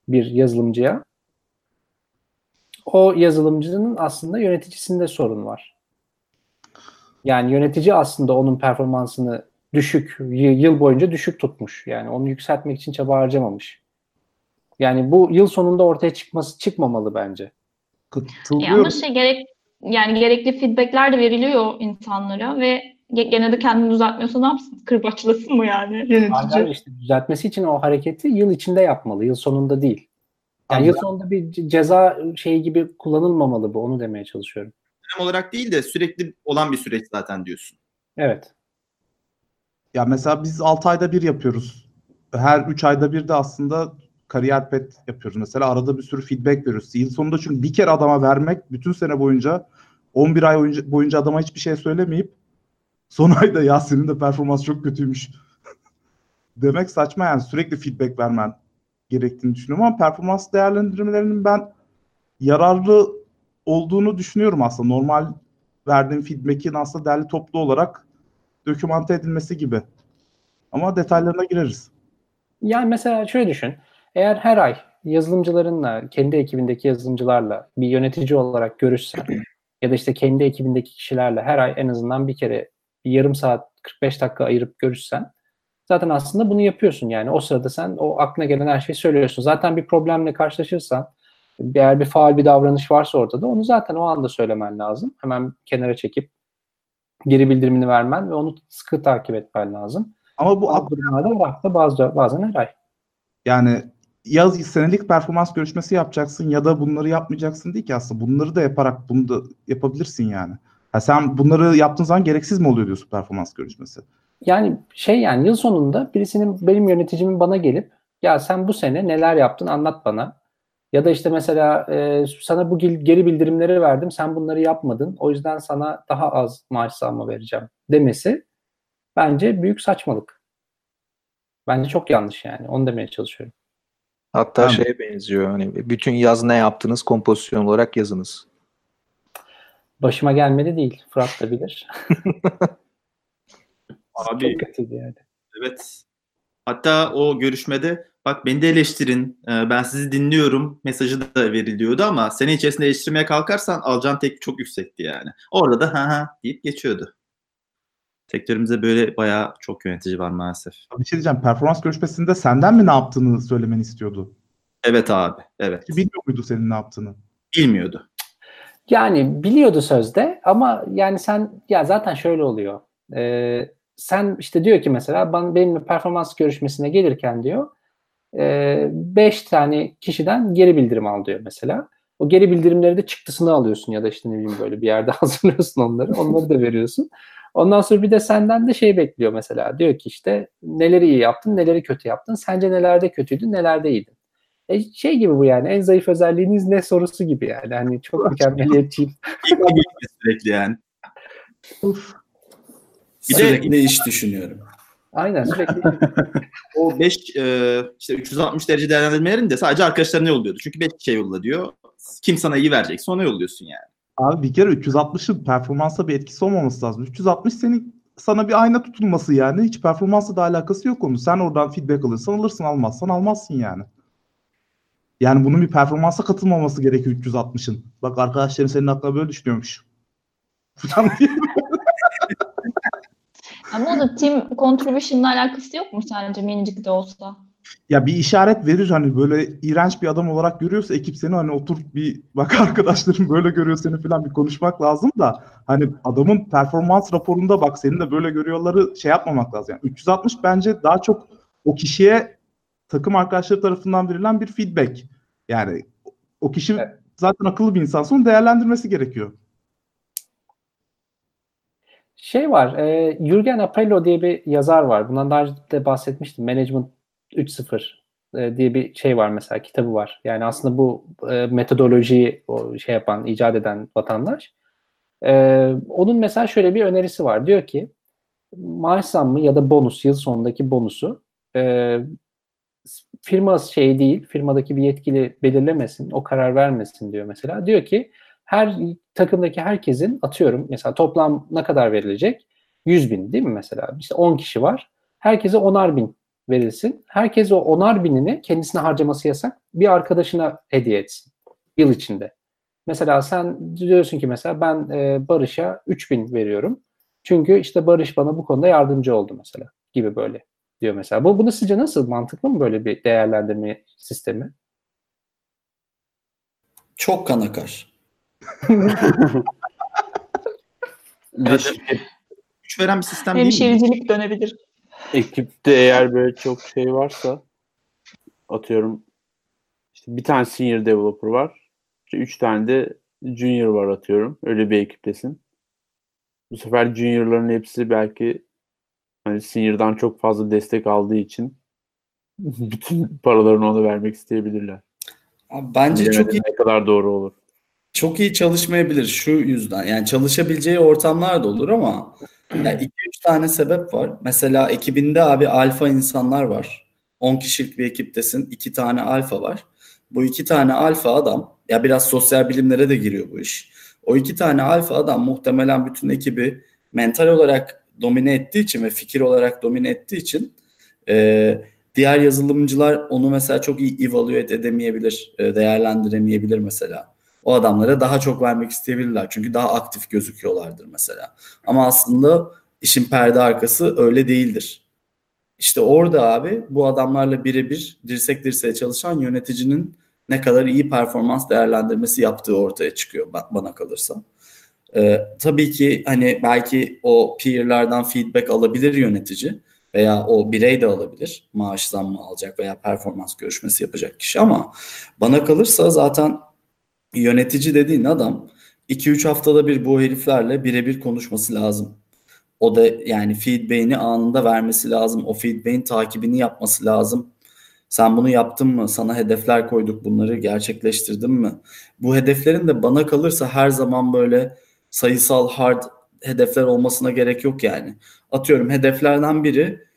bir yazılımcıya o yazılımcının aslında yöneticisinde sorun var. Yani yönetici aslında onun performansını düşük, yıl boyunca düşük tutmuş. Yani onu yükseltmek için çaba harcamamış. Yani bu yıl sonunda ortaya çıkması çıkmamalı bence. Ya Katılıyorum. ama şey gerek yani gerekli feedbackler de veriliyor insanlara ve gene de kendini düzeltmiyorsa ne yapsın? Kırbaçlasın mı yani yönetici? Hala işte düzeltmesi için o hareketi yıl içinde yapmalı, yıl sonunda değil. Yani Anladım. yıl sonunda bir ce- ceza şeyi gibi kullanılmamalı bu. Onu demeye çalışıyorum. Dönem olarak değil de sürekli olan bir süreç zaten diyorsun. Evet. Ya mesela biz 6 ayda bir yapıyoruz. Her 3 ayda bir de aslında kariyer pet yapıyoruz. Mesela arada bir sürü feedback veriyoruz. Yıl sonunda çünkü bir kere adama vermek bütün sene boyunca 11 ay boyunca, boyunca adama hiçbir şey söylemeyip son ayda ya senin de performans çok kötüymüş demek saçma yani sürekli feedback vermen gerektiğini düşünüyorum ama performans değerlendirmelerinin ben yararlı olduğunu düşünüyorum aslında. Normal verdiğim feedback'in aslında derli toplu olarak dokümante edilmesi gibi. Ama detaylarına gireriz. Yani mesela şöyle düşün. Eğer her ay yazılımcılarınla, kendi ekibindeki yazılımcılarla bir yönetici olarak görüşsen ya da işte kendi ekibindeki kişilerle her ay en azından bir kere bir yarım saat 45 dakika ayırıp görüşsen zaten aslında bunu yapıyorsun yani. O sırada sen o aklına gelen her şeyi söylüyorsun. Zaten bir problemle karşılaşırsan eğer bir faal bir davranış varsa ortada onu zaten o anda söylemen lazım. Hemen kenara çekip geri bildirimini vermen ve onu sıkı takip etmen lazım. Ama bu durumlarda hafta bazı, bazen her ay. Yani ya senelik performans görüşmesi yapacaksın ya da bunları yapmayacaksın değil ki aslında. Bunları da yaparak bunu da yapabilirsin yani. Ha sen bunları yaptığın zaman gereksiz mi oluyor diyorsun performans görüşmesi? Yani şey yani yıl sonunda birisinin benim yöneticimin bana gelip ya sen bu sene neler yaptın anlat bana. Ya da işte mesela e, sana bu geri bildirimleri verdim sen bunları yapmadın o yüzden sana daha az maaş zamma vereceğim demesi bence büyük saçmalık. Bence çok yanlış yani onu demeye çalışıyorum. Hatta Tamam. şeye benziyor hani bütün yaz ne yaptınız kompozisyon olarak yazınız. Başıma gelmedi değil. Fırat da bilir. Abi Çok kötüydü yani. evet. Hatta o görüşmede bak beni de eleştirin, e, ben sizi dinliyorum mesajı da veriliyordu ama sene içerisinde eleştirmeye kalkarsan alacağın tek çok yüksekti yani. Orada da ha ha deyip geçiyordu. Sektörümüzde böyle bayağı çok yönetici var maalesef. Bir şey diyeceğim. Performans görüşmesinde senden mi ne yaptığını söylemeni istiyordu? Evet abi, evet. Bilmiyor muydu senin ne yaptığını? Bilmiyordu. Yani biliyordu sözde ama yani sen ya zaten şöyle oluyor. Ee, sen işte diyor ki mesela ben benimle performans görüşmesine gelirken diyor 5 tane kişiden geri bildirim al diyor mesela. O geri bildirimleri de çıktısını alıyorsun ya da işte ne bileyim böyle bir yerde hazırlıyorsun onları. Onları da veriyorsun. Ondan sonra bir de senden de şey bekliyor mesela. Diyor ki işte neleri iyi yaptın, neleri kötü yaptın. Sence nelerde kötüydün, nelerde iyiydin. E şey gibi bu yani en zayıf özelliğiniz ne sorusu gibi yani. Hani çok mükemmeliyetçiyim. Sürekli yani. Bir de- Sürekli iş düşünüyorum. Aynen sürekli. O 5 işte 360 derece değerlendirmelerini de sadece arkadaşlarına yolluyordu. Çünkü 5 kişiye yolla diyor. Kim sana iyi verecekse ona yolluyorsun yani. Abi bir kere 360'ın performansa bir etkisi olmaması lazım. 360 senin sana bir ayna tutulması yani. Hiç performansla da alakası yok onun. Sen oradan feedback alırsan alırsın almazsan almazsın yani. Yani bunun bir performansa katılmaması gerekiyor 360'ın. Bak arkadaşların senin hakkında böyle düşünüyormuş. Ama o da team contribution'la alakası yok mu sence minicik de olsa? ya bir işaret verir hani böyle iğrenç bir adam olarak görüyorsa ekip seni hani otur bir bak arkadaşlarım böyle görüyor seni falan bir konuşmak lazım da hani adamın performans raporunda bak seni de böyle görüyorları şey yapmamak lazım. Yani 360 bence daha çok o kişiye takım arkadaşları tarafından verilen bir feedback. Yani o kişi Evet. zaten akıllı bir insansa onu değerlendirmesi gerekiyor. Şey var, e, Jürgen Apello diye bir yazar var. Bundan daha önce de bahsetmiştim. Management 3.0 e, diye bir şey var mesela, kitabı var. Yani aslında bu e, metodolojiyi o şey yapan, icat eden vatandaş. E, onun mesela şöyle bir önerisi var. Diyor ki, maaş zammı ya da bonus, yıl sonundaki bonusu e, firma şey değil, firmadaki bir yetkili belirlemesin, o karar vermesin diyor mesela. Diyor ki, her takımdaki herkesin atıyorum mesela toplam ne kadar verilecek? 100 bin değil mi mesela? İşte 10 kişi var. Herkese 10'ar bin verilsin. Herkes o 10'ar binini kendisine harcaması yasak bir arkadaşına hediye etsin. Yıl içinde. Mesela sen diyorsun ki mesela ben e, Barış'a 3 bin veriyorum. Çünkü işte Barış bana bu konuda yardımcı oldu mesela gibi böyle diyor mesela. Bu bunu sizce nasıl mantıklı mı böyle bir değerlendirme sistemi? Çok kan akar. Şirket Güç veren bir sistem değil mi? Hemşiricilik dönebilir. ekipte eğer böyle çok şey varsa atıyorum işte bir tane senior developer var. İşte üç tane de junior var atıyorum. Öyle bir ekiptesin. Bu sefer juniorların hepsi belki hani senior'dan çok fazla destek aldığı için bütün paralarını ona vermek isteyebilirler. Abi Bence çok iyi Bilemedim ne kadar doğru olur. çok iyi çalışmayabilir şu yüzden. Yani çalışabileceği ortamlar da olur ama ya iki üç tane sebep var. Mesela ekibinde abi alfa insanlar var. 10 kişilik bir ekiptesin. iki tane alfa var. Bu iki tane alfa adam ya biraz sosyal bilimlere de giriyor bu iş. O iki tane alfa adam muhtemelen bütün ekibi mental olarak domine ettiği için ve fikir olarak domine ettiği için e, diğer yazılımcılar onu mesela çok iyi evaluate edemeyebilir, e, değerlendiremeyebilir mesela. O adamlara daha çok vermek isteyebilirler. Çünkü daha aktif gözüküyorlardır mesela. Ama aslında işin perde arkası öyle değildir. İşte orada abi bu adamlarla birebir dirsek dirseğe çalışan yöneticinin ne kadar iyi performans değerlendirmesi yaptığı ortaya çıkıyor bana kalırsa. Ee, tabii ki hani belki o peer'lardan feedback alabilir yönetici veya o birey de alabilir. Maaş zammı alacak veya performans görüşmesi yapacak kişi ama bana kalırsa zaten yönetici dediğin adam 2-3 haftada bir bu heriflerle birebir konuşması lazım. O da yani feedback'ini anında vermesi lazım. O feedback'in takibini yapması lazım. Sen bunu yaptın mı? Sana hedefler koyduk bunları gerçekleştirdin mi? Bu hedeflerin de bana kalırsa her zaman böyle sayısal hard hedefler olmasına gerek yok yani. Atıyorum hedeflerden biri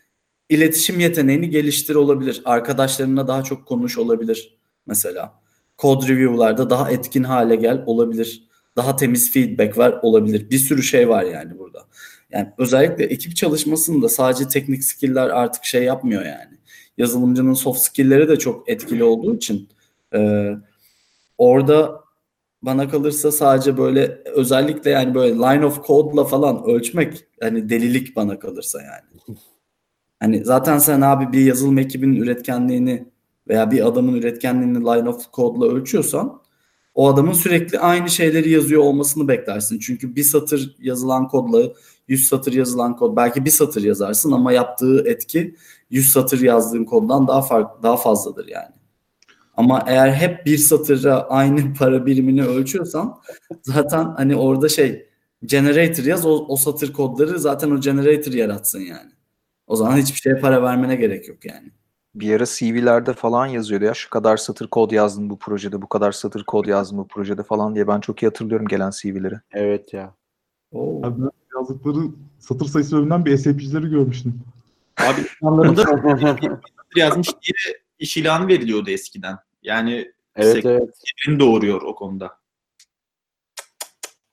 iletişim yeteneğini geliştir olabilir. Arkadaşlarına daha çok konuş olabilir mesela. Code review'larda daha etkin hale gel olabilir. Daha temiz feedback ver olabilir. Bir sürü şey var yani burada. Yani özellikle ekip çalışmasında sadece teknik skill'ler artık şey yapmıyor yani. Yazılımcının soft skill'leri de çok etkili olduğu için e, orada bana kalırsa sadece böyle özellikle yani böyle line of code'la falan ölçmek hani delilik bana kalırsa yani. Hani zaten sen abi bir yazılım ekibinin üretkenliğini veya bir adamın üretkenliğini line of code'la ölçüyorsan o adamın sürekli aynı şeyleri yazıyor olmasını beklersin. Çünkü bir satır yazılan kodla 100 satır yazılan kod belki bir satır yazarsın ama yaptığı etki 100 satır yazdığın koddan daha farklı daha fazladır yani. Ama eğer hep bir satıra aynı para birimini ölçüyorsan zaten hani orada şey generator yaz o, o satır kodları zaten o generator yaratsın yani. O zaman hiçbir şeye para vermene gerek yok yani. Bir ara CV'lerde falan yazıyordu ya şu kadar satır kod yazdım bu projede, bu kadar satır kod yazdım bu projede falan diye ben çok iyi hatırlıyorum gelen CV'leri. Evet ya. Oo. Abi ben yazdıkları satır sayısı övünen bir SAP'cileri görmüştüm. Abi anlamında yazmış diye iş ilanı veriliyordu eskiden. Yani evet evet. doğuruyor o konuda.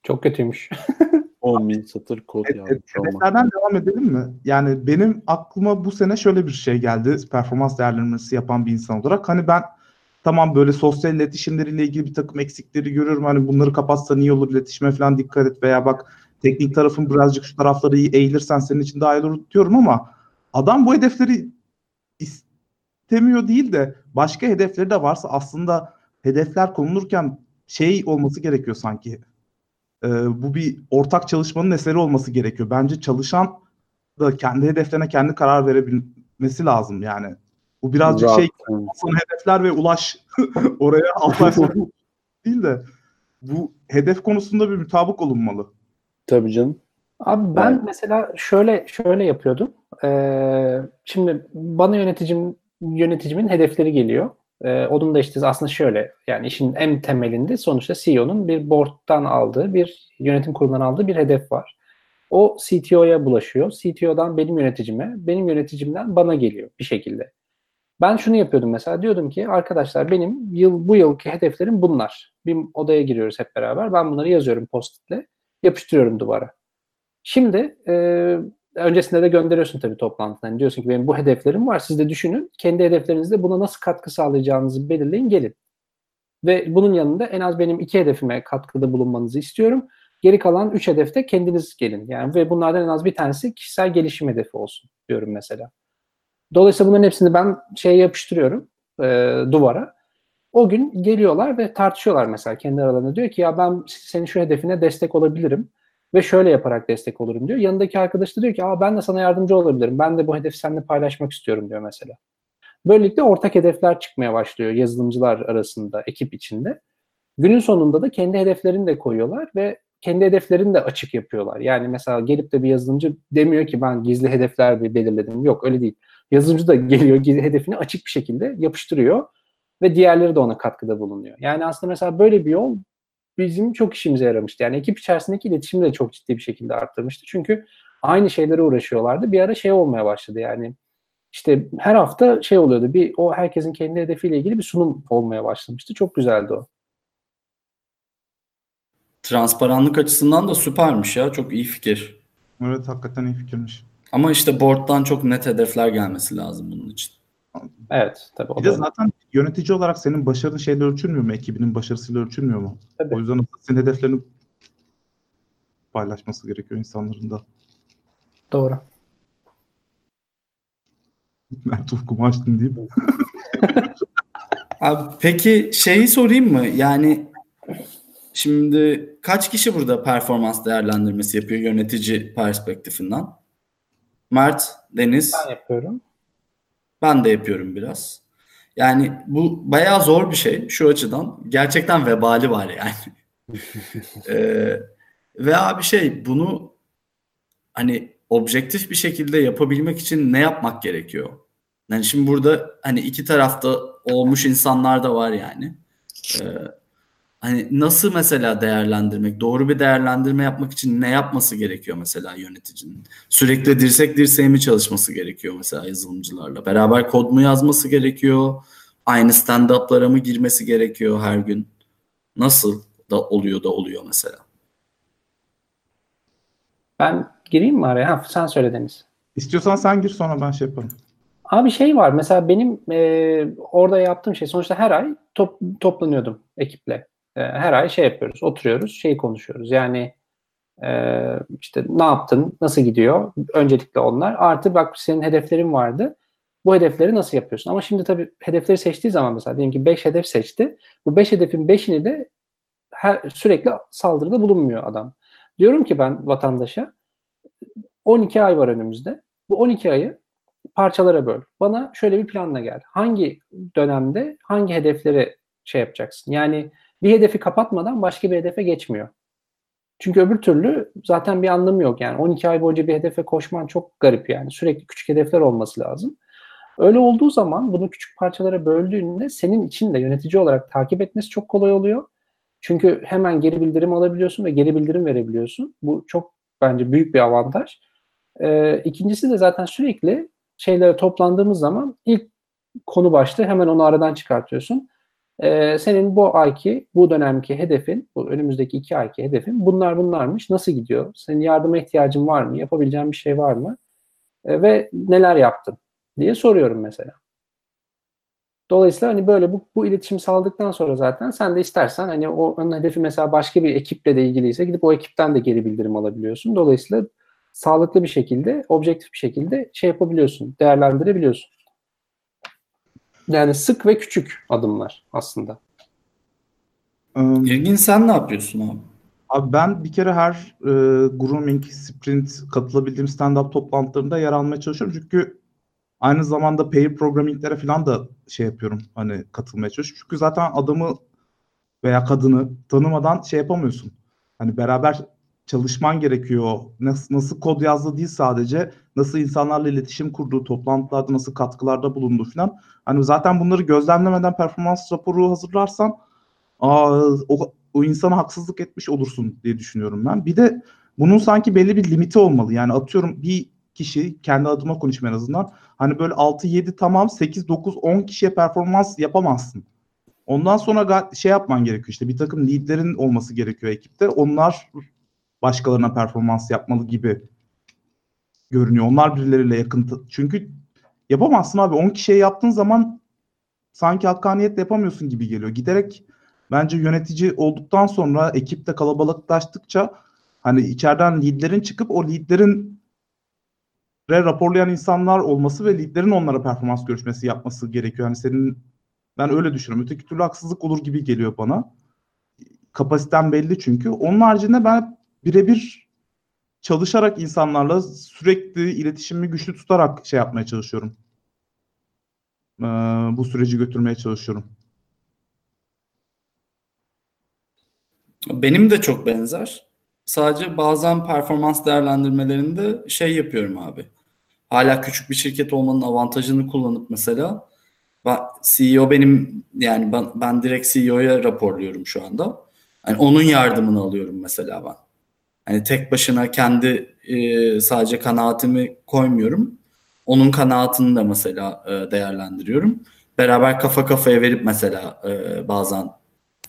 Çok kötüymüş. 10 bin satır kod Evet, yazmış olmak. Hedeflerden devam edelim mi? Yani benim aklıma bu sene şöyle bir şey geldi. Performans değerlendirmesi yapan bir insan olarak. Hani ben tamam böyle sosyal iletişimleriyle ilgili bir takım eksikleri görüyorum. Hani bunları kapatsan iyi olur, iletişime falan dikkat et veya bak teknik tarafın birazcık şu tarafları iyi eğilirsen senin için daha iyi olur diyorum ama adam bu hedefleri istemiyor değil de başka hedefleri de varsa aslında hedefler konulurken şey olması gerekiyor sanki. Ee, bu bir ortak çalışmanın eseri olması gerekiyor. Bence çalışan da kendi hedeflerine kendi karar verebilmesi lazım yani. Bu birazcık şey son hedefler ve ulaş oraya altı ay sonra değil de bu hedef konusunda bir mutabık olunmalı. Tabii canım. Abi ben Evet. mesela şöyle şöyle yapıyordum. Ee, şimdi bana yöneticim yöneticimin hedefleri geliyor. Ee, onun da işte aslında şöyle yani işin en temelinde sonuçta CEO'nun bir board'dan aldığı bir yönetim kurulundan aldığı bir hedef var. O CTO'ya bulaşıyor. CTO'dan benim yöneticime, benim yöneticimden bana geliyor bir şekilde. Ben şunu yapıyordum mesela diyordum ki arkadaşlar benim yıl bu yılki hedeflerim bunlar. Bir odaya giriyoruz hep beraber. Ben bunları yazıyorum post-it'le, yapıştırıyorum duvara. Şimdi e, öncesinde de gönderiyorsun tabii toplantıdan. Yani diyorsun ki benim bu hedeflerim var. Siz de düşünün. Kendi hedeflerinizde buna nasıl katkı sağlayacağınızı belirleyin gelin. Ve bunun yanında en az benim iki hedefime katkıda bulunmanızı istiyorum. Geri kalan üç hedefte kendiniz gelin. Yani ve bunlardan en az bir tanesi kişisel gelişim hedefi olsun diyorum mesela. Dolayısıyla bunların hepsini ben şeye yapıştırıyorum e, duvara. O gün geliyorlar ve tartışıyorlar mesela kendi aralarında. Diyor ki ya ben senin şu hedefine destek olabilirim ve şöyle yaparak destek olurum diyor. Yanındaki arkadaş da diyor ki Aa, ben de sana yardımcı olabilirim. Ben de bu hedefi seninle paylaşmak istiyorum diyor mesela. Böylelikle ortak hedefler çıkmaya başlıyor yazılımcılar arasında, ekip içinde. Günün sonunda da kendi hedeflerini de koyuyorlar ve kendi hedeflerini de açık yapıyorlar. Yani mesela gelip de bir yazılımcı demiyor ki ben gizli hedefler belirledim. Yok öyle değil. Yazılımcı da geliyor gizli hedefini açık bir şekilde yapıştırıyor ve diğerleri de ona katkıda bulunuyor. Yani aslında mesela böyle bir yol bizim çok işimize yaramıştı. Yani ekip içerisindeki iletişimi de çok ciddi bir şekilde arttırmıştı. Çünkü aynı şeylere uğraşıyorlardı. Bir ara şey olmaya başladı yani işte her hafta şey oluyordu. Bir o herkesin kendi hedefiyle ilgili bir sunum olmaya başlamıştı. Çok güzeldi o. Transparanlık açısından da süpermiş ya. Çok iyi fikir. Evet hakikaten iyi fikirmiş. Ama işte board'dan çok net hedefler gelmesi lazım bunun için. Evet tabii o Bir de zaten yönetici olarak senin başarın şeyle ölçülmüyor mu? Ekibinin başarısıyla ölçülmüyor mu? Tabii. O yüzden senin hedeflerini paylaşması gerekiyor insanların da. Doğru. Mert ufkumu açtın deyip. Abi peki şeyi sorayım mı? Yani şimdi kaç kişi burada performans değerlendirmesi yapıyor yönetici perspektifinden? Mert, Deniz, Ben yapıyorum. Ben de yapıyorum biraz. Yani bu bayağı zor bir şey şu açıdan. Gerçekten vebali var yani. Ee, ve abi şey bunu hani objektif bir şekilde yapabilmek için ne yapmak gerekiyor? Yani şimdi burada hani iki tarafta olmuş insanlar da var yani. Ee, hani nasıl mesela değerlendirmek, doğru bir değerlendirme yapmak için ne yapması gerekiyor mesela yöneticinin? Sürekli dirsek dirseğe mi çalışması gerekiyor mesela yazılımcılarla? Beraber kod mu yazması gerekiyor? Aynı stand-up'lara mı girmesi gerekiyor her gün? Nasıl da oluyor da oluyor mesela? Ben gireyim mi araya? Ha, sen söyle Deniz. İstiyorsan sen gir sonra ben şey yaparım. Abi şey var mesela benim e, orada yaptığım şey sonuçta her ay top, toplanıyordum ekiple. E, her ay şey yapıyoruz, oturuyoruz, şey konuşuyoruz. Yani e, işte ne yaptın, nasıl gidiyor? Öncelikle onlar. Artı bak senin hedeflerin vardı. Bu hedefleri nasıl yapıyorsun? Ama şimdi tabii hedefleri seçtiği zaman mesela diyelim ki 5 hedef seçti. Bu 5 hedefin 5'ini de her, sürekli saldırıda bulunmuyor adam. Diyorum ki ben vatandaşa 12 ay var önümüzde. Bu 12 ayı parçalara böl. Bana şöyle bir planla gel. Hangi dönemde hangi hedefleri şey yapacaksın? Yani bir hedefi kapatmadan başka bir hedefe geçmiyor. Çünkü öbür türlü zaten bir anlamı yok. Yani 12 ay boyunca bir hedefe koşman çok garip yani. Sürekli küçük hedefler olması lazım. Öyle olduğu zaman bunu küçük parçalara böldüğünde senin için de yönetici olarak takip etmesi çok kolay oluyor. Çünkü hemen geri bildirim alabiliyorsun ve geri bildirim verebiliyorsun. Bu çok bence büyük bir avantaj. Ee, ikincisi de zaten sürekli şeylere toplandığımız zaman ilk konu başlığı hemen onu aradan çıkartıyorsun. Ee, senin bu ayki, bu dönemki hedefin, bu önümüzdeki iki ayki hedefin bunlar bunlarmış. Nasıl gidiyor? Senin yardıma ihtiyacın var mı? Yapabileceğin bir şey var mı? Ee, ve neler yaptın diye soruyorum mesela. Dolayısıyla hani böyle bu, bu iletişim sağladıktan sonra zaten sen de istersen hani o onun hedefi mesela başka bir ekiple de ilgiliyse gidip o ekipten de geri bildirim alabiliyorsun. Dolayısıyla sağlıklı bir şekilde, objektif bir şekilde şey yapabiliyorsun, değerlendirebiliyorsun. Yani sık ve küçük adımlar aslında. İlgin sen ne yapıyorsun abi? Abi ben bir kere her e, grooming, sprint katılabildiğim stand-up toplantılarında yer almaya çalışıyorum. Çünkü aynı zamanda pair programminglere falan da şey yapıyorum. Hani katılmaya çalışıyorum. Çünkü zaten adamı veya kadını tanımadan şey yapamıyorsun. Hani beraber çalışman gerekiyor. Nasıl, nasıl kod yazdı değil sadece. Nasıl insanlarla iletişim kurduğu, toplantılarda nasıl katkılarda bulunduğu falan. Hani zaten bunları gözlemlemeden performans raporu hazırlarsan aa, o, o insana haksızlık etmiş olursun diye düşünüyorum ben. Bir de bunun sanki belli bir limiti olmalı. Yani atıyorum bir kişi kendi adıma konuşayım en azından. Hani böyle 6-7 tamam 8-9-10 kişiye performans yapamazsın. Ondan sonra şey yapman gerekiyor işte bir takım liderlerin olması gerekiyor ekipte. Onlar başkalarına performans yapmalı gibi görünüyor. Onlar birileriyle yakın. Çünkü yapamazsın abi. 10 kişiye yaptığın zaman sanki hakkaniyetle yapamıyorsun gibi geliyor. Giderek bence yönetici olduktan sonra ekipte kalabalıklaştıkça hani içeriden liderlerin çıkıp o liderlerin re raporlayan insanlar olması ve liderin onlara performans görüşmesi yapması gerekiyor. Yani senin ben öyle düşünüyorum. Öteki türlü haksızlık olur gibi geliyor bana. Kapasiten belli çünkü. Onun haricinde ben birebir çalışarak insanlarla sürekli iletişimi güçlü tutarak şey yapmaya çalışıyorum. Ee, bu süreci götürmeye çalışıyorum. Benim de çok benzer. Sadece bazen performans değerlendirmelerinde şey yapıyorum abi. Hala küçük bir şirket olmanın avantajını kullanıp mesela CEO benim yani ben, ben direkt CEO'ya raporluyorum şu anda. Yani onun yardımını alıyorum mesela ben. Hani tek başına kendi e, sadece kanaatimi koymuyorum. Onun kanaatini de mesela e, değerlendiriyorum. Beraber kafa kafaya verip mesela e, bazen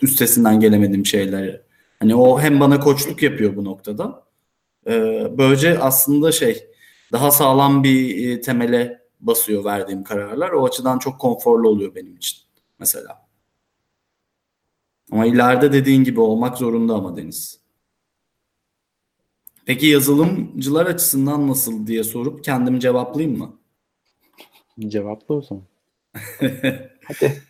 üstesinden gelemediğim şeyleri. Hani o hem bana koçluk yapıyor bu noktada. E, böylece aslında şey daha sağlam bir e, temele basıyor verdiğim kararlar. O açıdan çok konforlu oluyor benim için mesela. Ama ileride dediğin gibi olmak zorunda ama Deniz. Peki yazılımcılar açısından nasıl diye sorup kendimi cevaplayayım mı? Cevaplı o zaman. Hadi.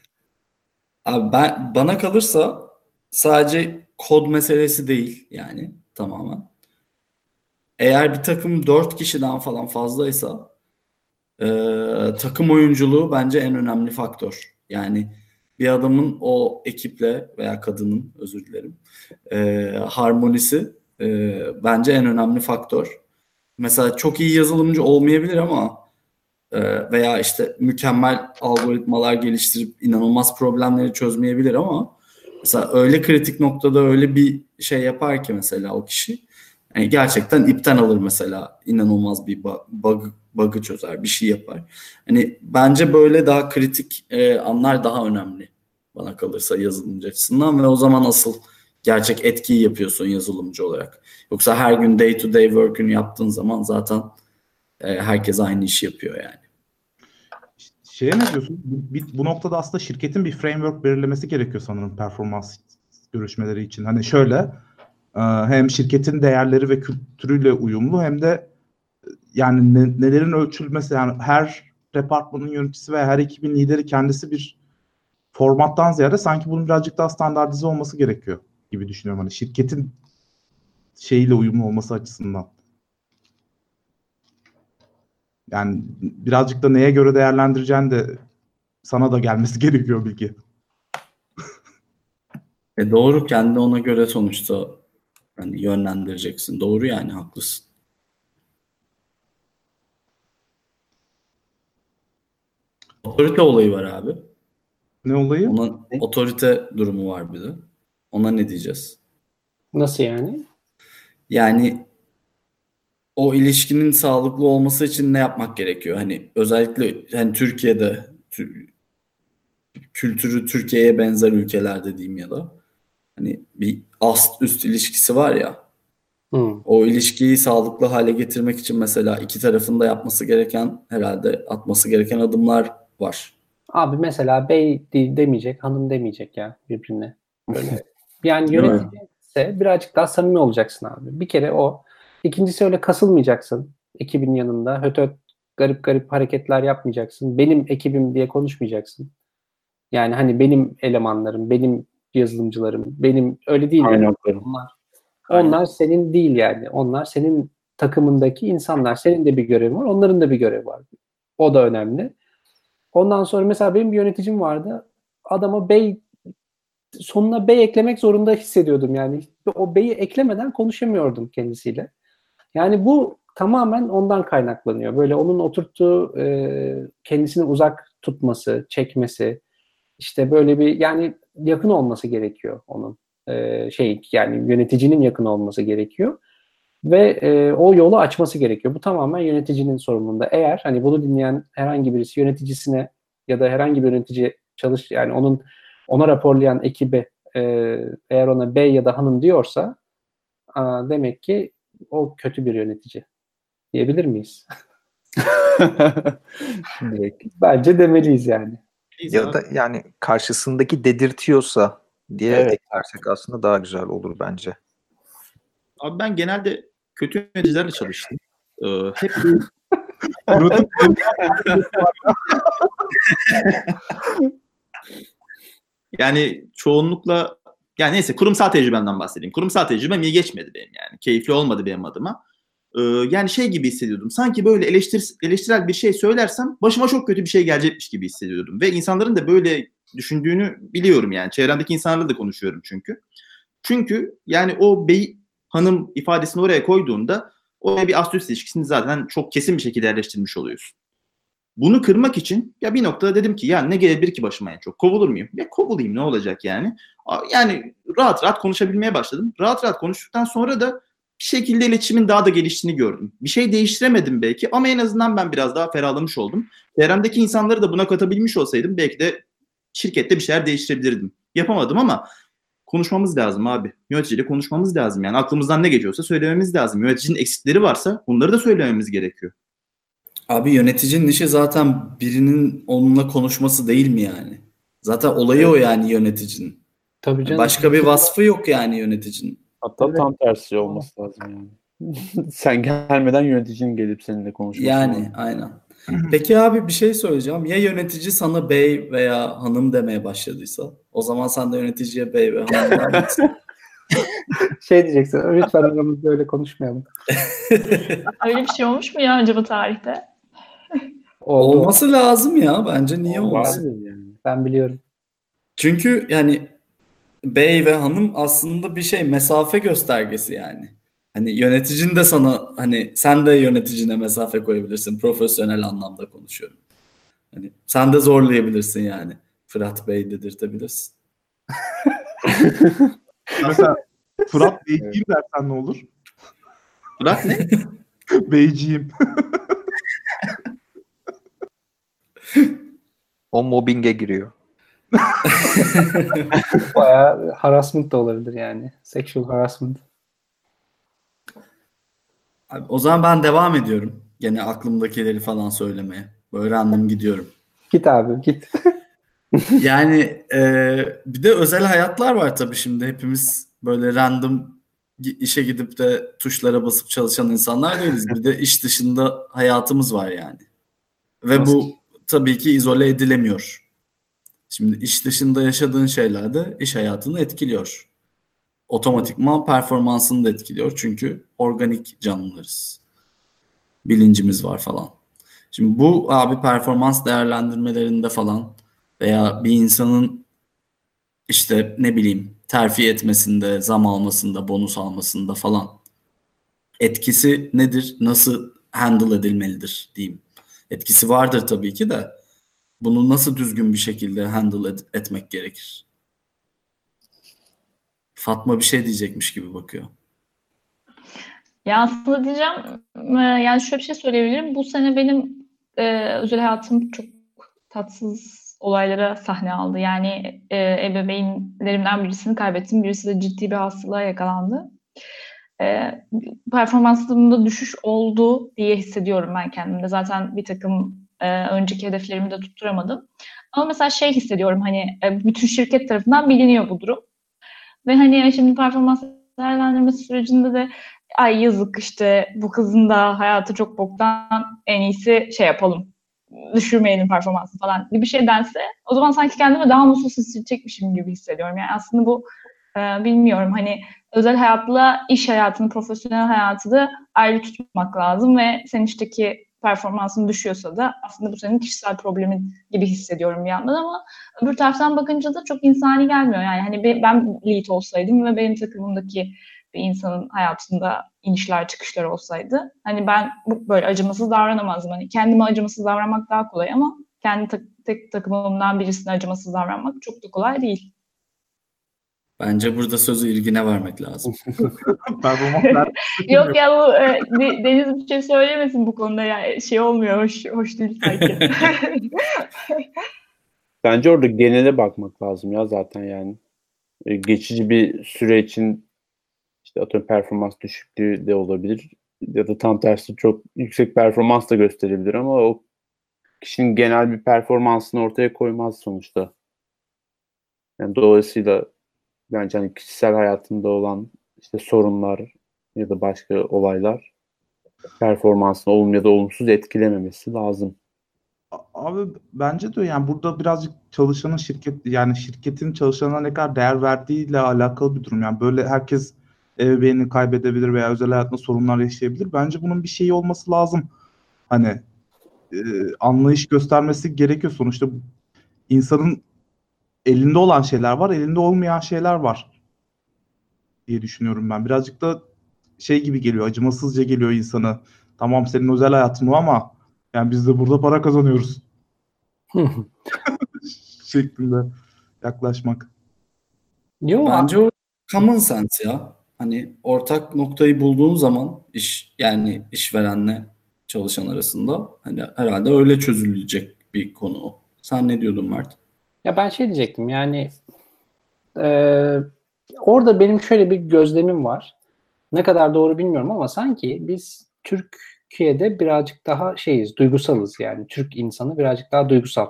Abi ben bana kalırsa sadece kod meselesi değil yani tamamen. Eğer bir takım dört kişiden falan fazlaysa e, takım oyunculuğu bence en önemli faktör. Yani bir adamın o ekiple veya kadının özür dilerim e, harmonisi e, bence en önemli faktör. Mesela çok iyi yazılımcı olmayabilir ama e, veya işte mükemmel algoritmalar geliştirip inanılmaz problemleri çözmeyebilir ama mesela öyle kritik noktada öyle bir şey yapar ki mesela o kişi yani gerçekten ipten alır mesela inanılmaz bir bu- bug bug'ı çözer bir şey yapar. Hani bence böyle daha kritik e, anlar daha önemli bana kalırsa yazılımcı açısından ve o zaman asıl gerçek etkiyi yapıyorsun yazılımcı olarak. Yoksa her gün day to day work'ünü yaptığın zaman zaten e, herkes aynı işi yapıyor yani. Şeye ne diyorsun? Bu, bu noktada aslında şirketin bir framework belirlemesi gerekiyor sanırım performans görüşmeleri için. Hani şöyle e, hem şirketin değerleri ve kültürüyle uyumlu hem de e, yani ne- nelerin ölçülmesi yani her departmanın yöneticisi veya her ekibin lideri kendisi bir formattan ziyade sanki bunun birazcık daha standartize olması gerekiyor gibi düşünüyorum. Hani şirketin şeyiyle uyumlu olması açısından. Yani birazcık da neye göre değerlendireceğin de sana da gelmesi gerekiyor bilgi. E doğru kendi ona göre sonuçta hani yönlendireceksin. Doğru yani haklısın. Otorite olayı var abi. Ne olayı? Ona otorite durumu var bir de. Ona ne diyeceğiz? Nasıl yani? Yani o ilişkinin sağlıklı olması için ne yapmak gerekiyor? Hani özellikle hani Türkiye'de tü- kültürü Türkiye'ye benzer ülkelerde diyeyim ya da hani bir ast üst ilişkisi var ya Hı. o ilişkiyi sağlıklı hale getirmek için mesela iki tarafın da yapması gereken herhalde atması gereken adımlar var. Abi mesela bey demeyecek, hanım demeyecek ya birbirine. Böyle. Yani Değil mi? yönetici ise birazcık daha samimi olacaksın abi. Bir kere o. İkincisi öyle kasılmayacaksın ekibin yanında. Höt höt garip garip hareketler yapmayacaksın. Benim ekibim diye konuşmayacaksın. Yani hani benim elemanlarım, benim yazılımcılarım, benim öyle değil. yani. Aynen öyle. Onlar, Aynen. onlar senin değil yani. Onlar senin takımındaki insanlar. Senin de bir görevin var, onların da bir görevi var. O da önemli. Ondan sonra mesela benim bir yöneticim vardı. Adama bey sonuna bey eklemek zorunda hissediyordum yani. O beyi eklemeden konuşamıyordum kendisiyle. Yani bu tamamen ondan kaynaklanıyor. Böyle onun oturttuğu e, kendisini uzak tutması, çekmesi, işte böyle bir yani yakın olması gerekiyor onun. E, şey yani yöneticinin yakın olması gerekiyor ve e, o yolu açması gerekiyor. Bu tamamen yöneticinin sorumluluğunda. Eğer hani bunu dinleyen herhangi birisi yöneticisine ya da herhangi bir yönetici çalış yani onun ona raporlayan ekibe e, eğer ona bey ya da hanım diyorsa demek ki o kötü bir yönetici diyebilir miyiz? Bence demeliyiz yani. Ya da yani karşısındaki dedirtiyorsa diye Evet. eklersek aslında daha güzel olur bence. Abi ben genelde kötü yöneticilerle çalıştım. Ee, hep yani çoğunlukla yani neyse kurumsal tecrübemden bahsedeyim. Kurumsal tecrübem iyi geçmedi benim yani. Keyifli olmadı benim adıma. Ee, yani şey gibi hissediyordum. Sanki böyle eleştir, eleştirel bir şey söylersem başıma çok kötü bir şey gelecekmiş gibi hissediyordum. Ve insanların da böyle düşündüğünü biliyorum yani. Çevremdeki insanlarla da konuşuyorum çünkü. Çünkü yani o bey hanım ifadesini oraya koyduğunda oraya bir ast üst ilişkisini zaten çok kesin bir şekilde yerleştirmiş oluyorsun. Bunu kırmak için ya bir noktada dedim ki ya ne gelebilir ki başıma en çok? Kovulur muyum? Ya kovulayım ne olacak yani? Yani rahat rahat konuşabilmeye başladım. Rahat rahat konuştuktan sonra da bir şekilde iletişimin daha da geliştiğini gördüm. Bir şey değiştiremedim belki ama en azından ben biraz daha ferahlamış oldum. Çevremdeki insanları da buna katabilmiş olsaydım belki de şirkette bir şeyler değiştirebilirdim. Yapamadım ama konuşmamız lazım abi. Yöneticiyle konuşmamız lazım. Yani aklımızdan ne geçiyorsa söylememiz lazım. Yöneticinin eksikleri varsa bunları da söylememiz gerekiyor. Abi yöneticinin işi zaten birinin onunla konuşması değil mi yani? Zaten olayı o yani yöneticinin. Tabii canım. Başka bir vasfı yok yani yöneticinin. Hatta Evet. tam tersi olması lazım yani. Sen gelmeden yöneticinin gelip seninle konuşması Yani lazım. aynen. Peki abi bir şey söyleyeceğim. Ya yönetici sana bey veya hanım demeye başladıysa o zaman sen de yöneticiye bey ve hanım? Şey diyeceksin. Lütfen aramızda öyle konuşmayalım. Öyle bir şey olmuş mu ya acaba tarihte? Oldu. Olması lazım ya bence niye olmasın? Yani. Ben biliyorum. Çünkü yani bey ve hanım aslında bir şey mesafe göstergesi yani. Hani yöneticin de sana hani sen de yöneticine mesafe koyabilirsin. Profesyonel anlamda konuşuyorum. Hani sen de zorlayabilirsin yani. Fırat Bey dedirtebilirsin. Mesela Fırat Beyciğim dersen ne olur? Fırat ne? Beyciğim. O mobbinge giriyor. Bayağı harassment da olabilir yani. Sexual harassment. Abi, o zaman ben devam ediyorum. Gene aklımdakileri falan söylemeye. Böyle random gidiyorum. Git abi git. Yani e, bir de özel hayatlar var tabii şimdi. Hepimiz böyle random işe gidip de tuşlara basıp çalışan insanlar değiliz. Bir de iş dışında hayatımız var yani. Ve bu tabii ki izole edilemiyor. Şimdi iş dışında yaşadığın şeyler de iş hayatını etkiliyor. Otomatikman performansını da etkiliyor. Çünkü organik canlılarız. Bilincimiz var falan. Şimdi bu abi performans değerlendirmelerinde falan veya bir insanın işte ne bileyim terfi etmesinde, zam almasında, bonus almasında falan etkisi nedir? Nasıl handle edilmelidir diyeyim. Etkisi vardır tabii ki de bunu nasıl düzgün bir şekilde handle ed- etmek gerekir? Fatma bir şey diyecekmiş gibi bakıyor. Ya aslında diyeceğim e, yani şöyle bir şey söyleyebilirim. Bu sene benim e, özel hayatım çok tatsız olaylara sahne aldı. Yani e, ebeveynlerimden birisini kaybettim. Birisi de ciddi bir hastalığa yakalandı. E, performansımda düşüş oldu diye hissediyorum ben kendimde. Zaten bir takım e, önceki hedeflerimi de tutturamadım. Ama mesela şey hissediyorum hani e, bütün şirket tarafından biliniyor bu durum. Ve hani şimdi performans değerlendirmesi sürecinde de ay yazık işte bu kızın da hayatı çok boktan en iyisi şey yapalım düşürmeyelim performansı falan gibi bir şey dense o zaman sanki kendimi daha mutsuz hissedecekmişim gibi hissediyorum. Yani aslında bu e, bilmiyorum hani özel hayatla iş hayatını, profesyonel hayatı da ayrı tutmak lazım ve senin işteki performansın düşüyorsa da aslında bu senin kişisel problemin gibi hissediyorum bir yandan ama öbür taraftan bakınca da çok insani gelmiyor. Yani hani be- ben lead olsaydım ve benim takımımdaki bir insanın hayatında inişler çıkışlar olsaydı hani ben bu böyle acımasız davranamazdım. Hani kendime acımasız davranmak daha kolay ama kendi tak- tek takımımdan birisine acımasız davranmak çok da kolay değil. Bence burada sözü ilgine vermek lazım. Yok ya bu e, De- Deniz bir şey söylemesin bu konuda ya şey olmuyor hoş hoş değil sanki. Bence orada genele bakmak lazım ya zaten yani. E, Geçici bir süre için işte atıyorum performans düşüklüğü de olabilir. Ya da tam tersi çok yüksek performans da gösterebilir ama o kişinin genel bir performansını ortaya koymaz sonuçta. Yani dolayısıyla bence hani kişisel hayatında olan işte sorunlar ya da başka olaylar performansını olumlu ya da olumsuz etkilememesi lazım. Abi bence de yani burada birazcık çalışanın şirket yani şirketin çalışanına ne kadar değer verdiğiyle alakalı bir durum. Yani böyle herkes ebeveynini kaybedebilir veya özel hayatında sorunlar yaşayabilir. Bence bunun bir şeyi olması lazım. Hani e, anlayış göstermesi gerekiyor. Sonuçta insanın elinde olan şeyler var, elinde olmayan şeyler var diye düşünüyorum ben. Birazcık da şey gibi geliyor, acımasızca geliyor insana. Tamam senin özel hayatın o ama yani biz de burada para kazanıyoruz şeklinde yaklaşmak. Yok Bence o common sense ya. hani ortak noktayı bulduğun zaman iş yani işverenle çalışan arasında hani herhalde öyle çözülecek bir konu o. Sen ne diyordun Mert? Ya ben şey diyecektim yani e, orada benim şöyle bir gözlemim var. Ne kadar doğru bilmiyorum ama sanki biz Türkiye'de birazcık daha şeyiz, duygusalız yani. Türk insanı birazcık daha duygusal.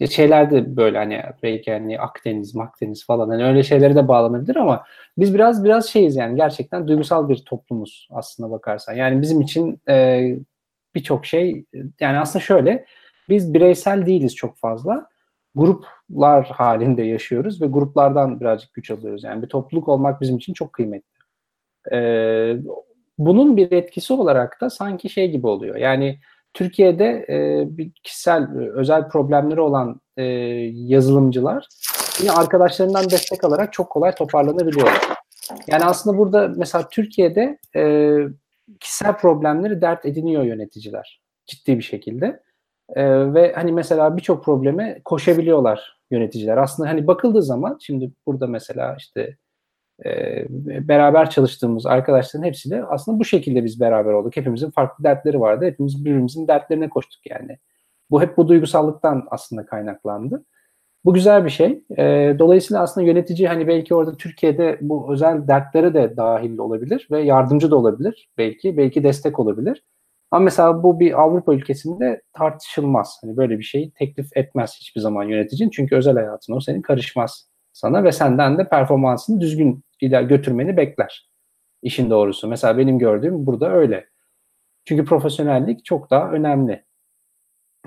Ya şeyler de böyle hani belki hani Akdeniz, Akdeniz falan hani öyle şeylere de bağlanabilir ama biz biraz biraz şeyiz yani gerçekten duygusal bir toplumuz aslında bakarsan. Yani bizim için e, birçok şey yani aslında şöyle biz bireysel değiliz çok fazla. Gruplar halinde yaşıyoruz ve gruplardan birazcık güç alıyoruz. Yani bir topluluk olmak bizim için çok kıymetli. Ee, bunun bir etkisi olarak da sanki şey gibi oluyor. Yani Türkiye'de e, bir kişisel, özel problemleri olan e, yazılımcılar yine arkadaşlarından destek alarak çok kolay toparlanabiliyorlar. Yani aslında burada mesela Türkiye'de e, kişisel problemleri dert ediniyor yöneticiler ciddi bir şekilde. E, ve hani mesela birçok probleme koşabiliyorlar yöneticiler. Aslında hani bakıldığı zaman şimdi burada mesela işte e, beraber çalıştığımız arkadaşların hepsiyle aslında bu şekilde biz beraber olduk. Hepimizin farklı dertleri vardı. Hepimiz birbirimizin dertlerine koştuk yani. Bu hep bu duygusallıktan aslında kaynaklandı. Bu güzel bir şey. E, dolayısıyla aslında yönetici hani belki orada Türkiye'de bu özel dertlere de dahil olabilir ve yardımcı da olabilir belki. Belki destek olabilir. Ama mesela bu bir Avrupa ülkesinde tartışılmaz. Hani böyle bir şey teklif etmez hiçbir zaman yöneticin. Çünkü özel hayatın o senin karışmaz sana ve senden de performansını düzgün iler götürmeni bekler. İşin doğrusu. Mesela benim gördüğüm burada öyle. Çünkü profesyonellik çok daha önemli.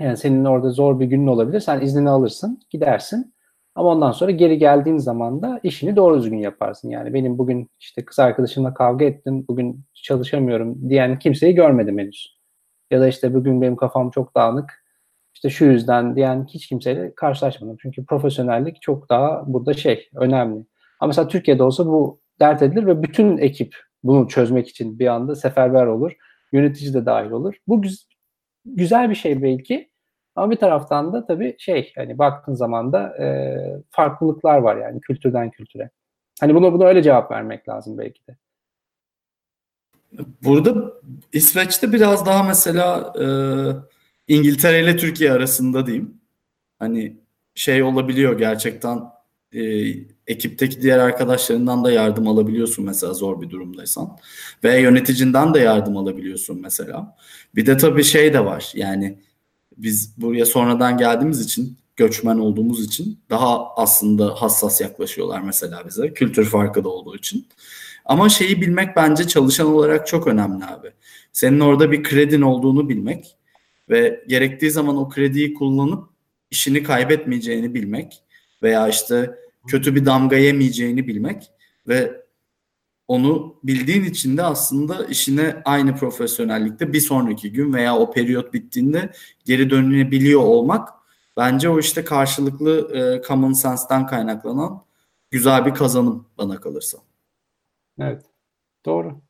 Yani senin orada zor bir günün olabilir. Sen iznini alırsın, gidersin. Ama ondan sonra geri geldiğin zaman da işini doğru düzgün yaparsın. Yani benim bugün işte kız arkadaşımla kavga ettim, bugün çalışamıyorum diyen kimseyi görmedim henüz. Ya da işte bugün benim kafam çok dağınık, işte şu yüzden diyen hiç kimseyle karşılaşmadım. Çünkü profesyonellik çok daha burada şey, önemli. Ama mesela Türkiye'de olsa bu dert edilir ve bütün ekip bunu çözmek için bir anda seferber olur. Yönetici de dahil olur. Bu güz- güzel bir şey belki. Ama bir taraftan da tabii şey hani baktığın zaman da e, farklılıklar var yani kültürden kültüre. Hani buna buna öyle cevap vermek lazım belki de. Burada İsveç'te biraz daha mesela e, İngiltere ile Türkiye arasında diyeyim. Hani şey olabiliyor gerçekten e, ekipteki diğer arkadaşlarından da yardım alabiliyorsun mesela zor bir durumdaysan. Ve yöneticinden de yardım alabiliyorsun mesela. Bir de tabii şey de var yani biz buraya sonradan geldiğimiz için göçmen olduğumuz için daha aslında hassas yaklaşıyorlar mesela bize. Kültür farkı da olduğu için. Ama şeyi bilmek bence çalışan olarak çok önemli abi. Senin orada bir kredin olduğunu bilmek ve gerektiği zaman o krediyi kullanıp işini kaybetmeyeceğini bilmek veya işte kötü bir damga yemeyeceğini bilmek ve onu bildiğin için de aslında işine aynı profesyonellikte bir sonraki gün veya o periyot bittiğinde geri dönebiliyor olmak bence o işte karşılıklı e, common sense'ten kaynaklanan güzel bir kazanım bana kalırsa. Evet. Doğru.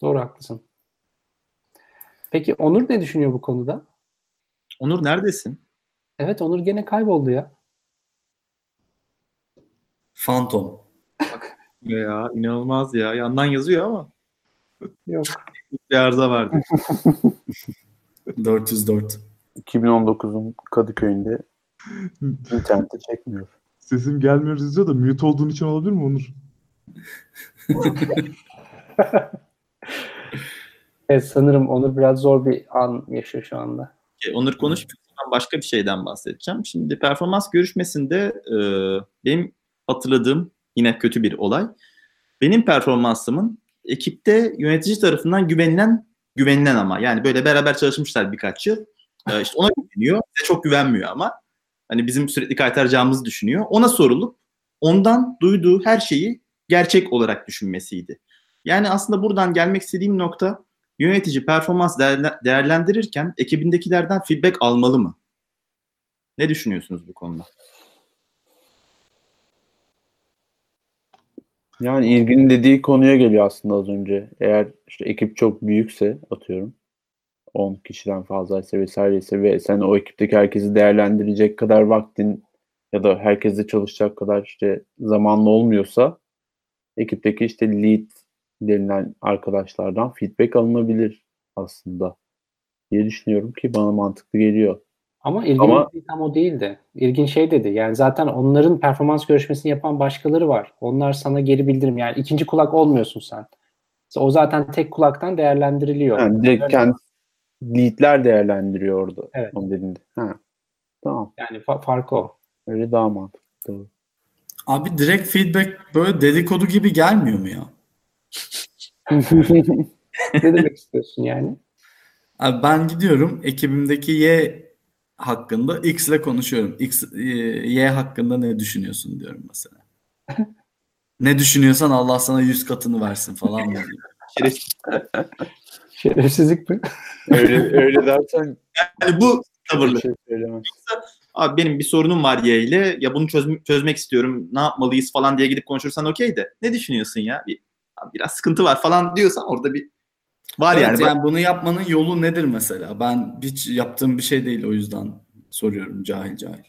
Doğru haklısın. Peki Onur ne düşünüyor bu konuda? Onur neredesin? Evet Onur gene kayboldu ya. Phantom. Ya inanılmaz ya. Yandan yazıyor ama. Yok. Bir arıza vardı. 404. 2019'un Kadıköy'ünde internette çekmiyor. Sesim gelmiyor yazıyor da mute olduğun için olabilir mi Onur? Evet sanırım Onur biraz zor bir an yaşıyor şu anda. E, Onur konuşmuyorsan başka bir şeyden bahsedeceğim. Şimdi performans görüşmesinde e, benim hatırladığım yine kötü bir olay. Benim performansımın ekipte yönetici tarafından güvenilen güvenilen ama yani böyle beraber çalışmışlar birkaç yıl. E, işte ona güveniyor. Çok güvenmiyor ama hani bizim sürekli kaytaracağımızı düşünüyor. Ona sorulup ondan duyduğu her şeyi gerçek olarak düşünmesiydi. Yani aslında buradan gelmek istediğim nokta yönetici performans değerlendirirken ekibindekilerden feedback almalı mı? Ne düşünüyorsunuz bu konuda? Yani ilginin dediği konuya geliyor aslında az önce. Eğer işte ekip çok büyükse atıyorum 10 kişiden fazlaysa vesaireyse ve sen o ekipteki herkesi değerlendirecek kadar vaktin ya da herkesle çalışacak kadar işte zamanlı olmuyorsa ekipteki işte lead denilen arkadaşlardan feedback alınabilir aslında diye düşünüyorum ki bana mantıklı geliyor. Ama ilginç Ama- şey tam o değildi. İlginç şey dedi. Yani zaten onların performans görüşmesini yapan başkaları var. Onlar sana geri bildirim. Yani ikinci kulak olmuyorsun sen. O zaten tek kulaktan değerlendiriliyor. Yani direkt Öyle. kendi leadler değerlendiriyor orada. Evet. Onun dediğinde. Ha. Tamam. Yani fa- farkı o. Öyle daha mantıklı. Doğru. Abi direkt feedback böyle dedikodu gibi gelmiyor mu ya? ne demek istiyorsun yani? Abi ben gidiyorum ekibimdeki Y hakkında X ile konuşuyorum. X, e, Y hakkında ne düşünüyorsun diyorum mesela. ne düşünüyorsan Allah sana yüz katını versin falan mı. Şerefsizlik mi? Öyle öyle dersen Yani bu bir tavırlı. şey. Abi benim bir sorunum var Y ile. Ya bunu çöz- çözmek istiyorum. Ne yapmalıyız falan diye gidip konuşursan okey de. Ne düşünüyorsun ya? Bir, abi biraz sıkıntı var falan diyorsan orada bir var Evet, yani. yani bunu yapmanın yolu nedir mesela? Ben hiç yaptığım bir şey değil o yüzden soruyorum cahil cahil.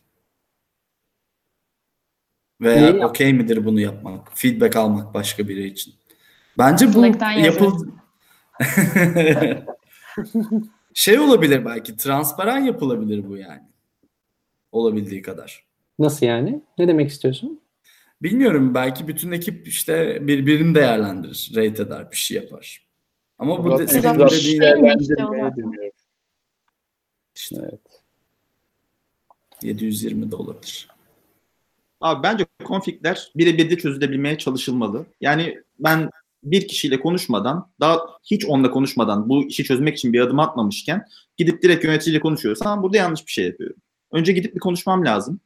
Yap- okey midir bunu yapmak? Feedback almak başka biri için. Bence bu Slack'ten yapıl şey olabilir belki transparan yapılabilir bu yani. Olabildiği kadar. Nasıl yani? Ne demek istiyorsun? Bilmiyorum belki bütün ekip işte birbirini değerlendirir, rate eder, bir şey yapar. Ama bu de, senin dediğin şey değerlendirmeye dönüyor. işte Evet. 720 de olabilir. Abi bence konfliktler birebir de çözülebilmeye çalışılmalı. Yani ben bir kişiyle konuşmadan, daha hiç onunla konuşmadan bu işi çözmek için bir adım atmamışken gidip direkt yöneticiyle konuşuyorsam burada yanlış bir şey yapıyorum. Önce gidip bir konuşmam lazım.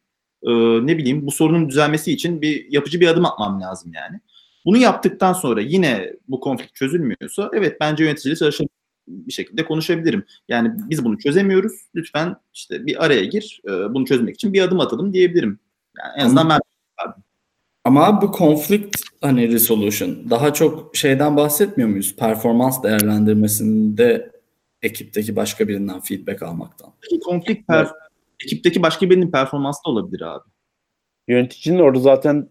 Ee, ne bileyim bu sorunun düzelmesi için bir yapıcı bir adım atmam lazım yani. Bunu yaptıktan sonra yine bu konflikt çözülmüyorsa evet bence yöneticiyle çalışıp bir şekilde konuşabilirim. Yani biz bunu çözemiyoruz. Lütfen işte bir araya gir. e, Bunu çözmek için bir adım atalım diyebilirim. Yani en azından ben Ama bu conflict hani resolution daha çok şeyden bahsetmiyor muyuz? Performans değerlendirmesinde ekipteki başka birinden feedback almaktan. konflikt per, ekipteki başka birinin performansı da olabilir abi. Yöneticinin orada zaten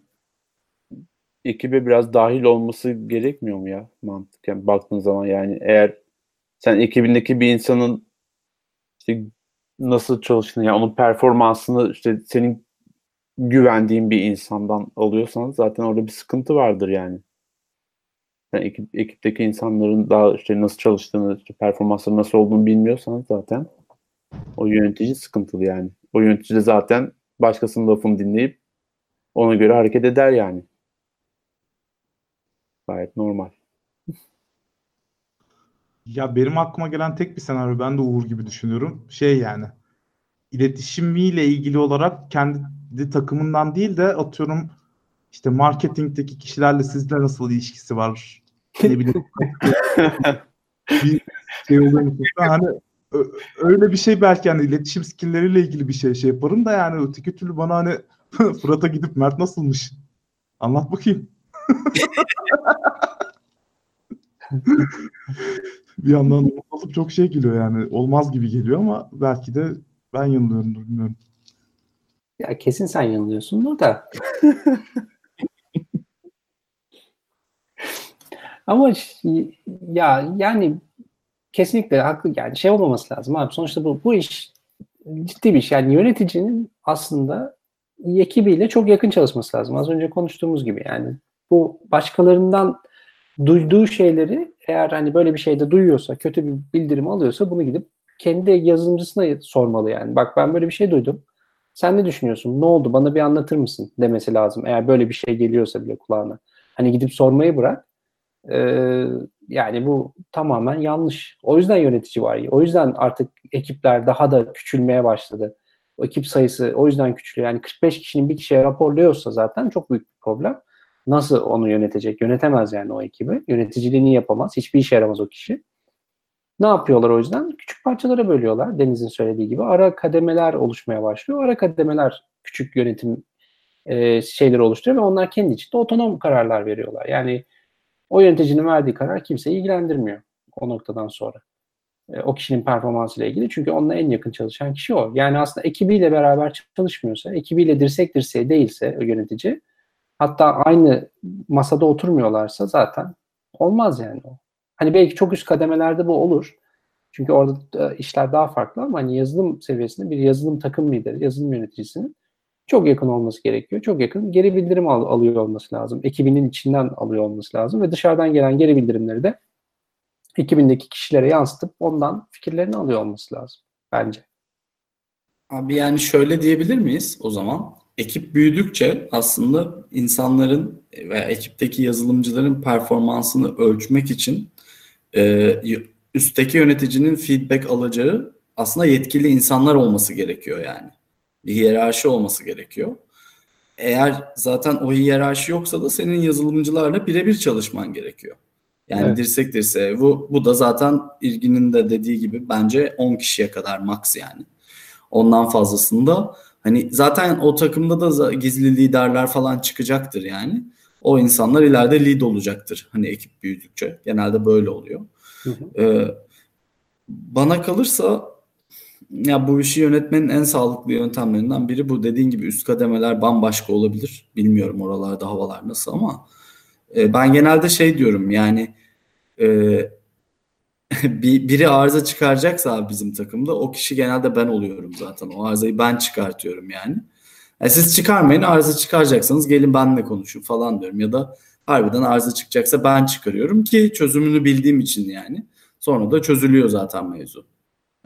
ekibe biraz dahil olması gerekmiyor mu ya mantıken baktığın zaman yani eğer sen ekibindeki bir insanın işte nasıl çalıştığını yani onun performansını işte senin güvendiğin bir insandan alıyorsan zaten orada bir sıkıntı vardır yani. Sen ekip, ekipteki insanların daha işte nasıl çalıştığını, işte performansları nasıl olduğunu bilmiyorsan zaten o yönetici sıkıntılı yani. O yönetici de zaten başkasının lafını dinleyip ona göre hareket eder yani. Gayet normal. Ya benim aklıma gelen tek bir senaryo ben de Uğur gibi düşünüyorum. Şey yani iletişimiyle ilgili olarak kendi takımından değil de atıyorum işte marketingdeki kişilerle sizle nasıl ilişkisi var? Ne bileyim bir şey oluyor Hani öyle bir şey belki yani iletişim skill'leriyle ilgili bir şey şey yaparım da yani öteki türlü bana hani Fırat'a gidip Mert nasılmış? Anlat bakayım. bir yandan umut çok şey geliyor yani. Olmaz gibi geliyor ama belki de ben yanılıyorumdur bilmiyorum. Ya kesin sen yanılıyorsundur da. Ama ya yani kesinlikle haklı yani şey olmaması lazım abi. Sonuçta bu bu iş ciddi bir iş. Yani yöneticinin aslında ekibiyle çok yakın çalışması lazım. Az önce konuştuğumuz gibi yani bu başkalarından duyduğu şeyleri eğer hani böyle bir şeyde duyuyorsa, kötü bir bildirim alıyorsa bunu gidip kendi yazılımcısına sormalı yani. Bak ben böyle bir şey duydum. Sen ne düşünüyorsun? Ne oldu? Bana bir anlatır mısın? demesi lazım. Eğer böyle bir şey geliyorsa bile kulağına. Hani gidip sormayı bırak. Ee, yani bu tamamen yanlış. O yüzden yönetici var. O yüzden artık ekipler daha da küçülmeye başladı. O ekip sayısı o yüzden küçülüyor. Yani 45 kişinin bir kişiye raporluyorsa zaten çok büyük bir problem. Nasıl onu yönetecek? Yönetemez yani o ekibi. Yöneticiliğini yapamaz. Hiçbir işe yaramaz o kişi. Ne yapıyorlar o yüzden? Küçük parçalara bölüyorlar. Deniz'in söylediği gibi. Ara kademeler oluşmaya başlıyor. Ara kademeler küçük yönetim e, şeyleri oluşturuyor ve onlar kendi içinde otonom kararlar veriyorlar. Yani o yöneticinin verdiği karar kimseyi ilgilendirmiyor o noktadan sonra. E, o kişinin performansıyla ilgili. Çünkü onunla en yakın çalışan kişi o. Yani aslında ekibiyle beraber çalışmıyorsa, ekibiyle dirsek dirseğe değilse o yönetici hatta aynı masada oturmuyorlarsa zaten olmaz yani. Hani belki çok üst kademelerde bu olur. Çünkü orada e, işler daha farklı ama hani yazılım seviyesinde bir yazılım takım lideri, yazılım yöneticisinin çok yakın olması gerekiyor. Çok yakın geri bildirim al- alıyor olması lazım. Ekibinin içinden alıyor olması lazım ve dışarıdan gelen geri bildirimleri de ekibindeki kişilere yansıtıp ondan fikirlerini alıyor olması lazım bence. Abi yani şöyle diyebilir miyiz o zaman? Ekip büyüdükçe aslında insanların veya ekipteki yazılımcıların performansını ölçmek için e, üstteki yöneticinin feedback alacağı aslında yetkili insanlar olması gerekiyor yani. Bir hiyerarşi olması gerekiyor. Eğer zaten o hiyerarşi yoksa da senin yazılımcılarla birebir çalışman gerekiyor. Yani Evet. dirsek dirseğe. Bu, bu da zaten ilginin de dediği gibi bence 10 kişiye kadar max yani. Ondan fazlasında hani zaten o takımda da gizli liderler falan çıkacaktır yani. O insanlar ileride lead olacaktır. Hani ekip büyüdükçe. Genelde böyle oluyor. Hı hı. Ee, bana kalırsa ya bu işi yönetmenin en sağlıklı yöntemlerinden biri bu. Dediğin gibi üst kademeler bambaşka olabilir. Bilmiyorum oralarda havalar nasıl ama e, ben genelde şey diyorum yani e, bir, biri arıza çıkaracaksa abi bizim takımda o kişi genelde ben oluyorum zaten. O arızayı ben çıkartıyorum yani. Yani siz çıkarmayın arıza çıkaracaksanız gelin benimle konuşun falan diyorum. Ya da harbiden arıza çıkacaksa ben çıkarıyorum ki çözümünü bildiğim için yani. Sonra da çözülüyor zaten mevzu.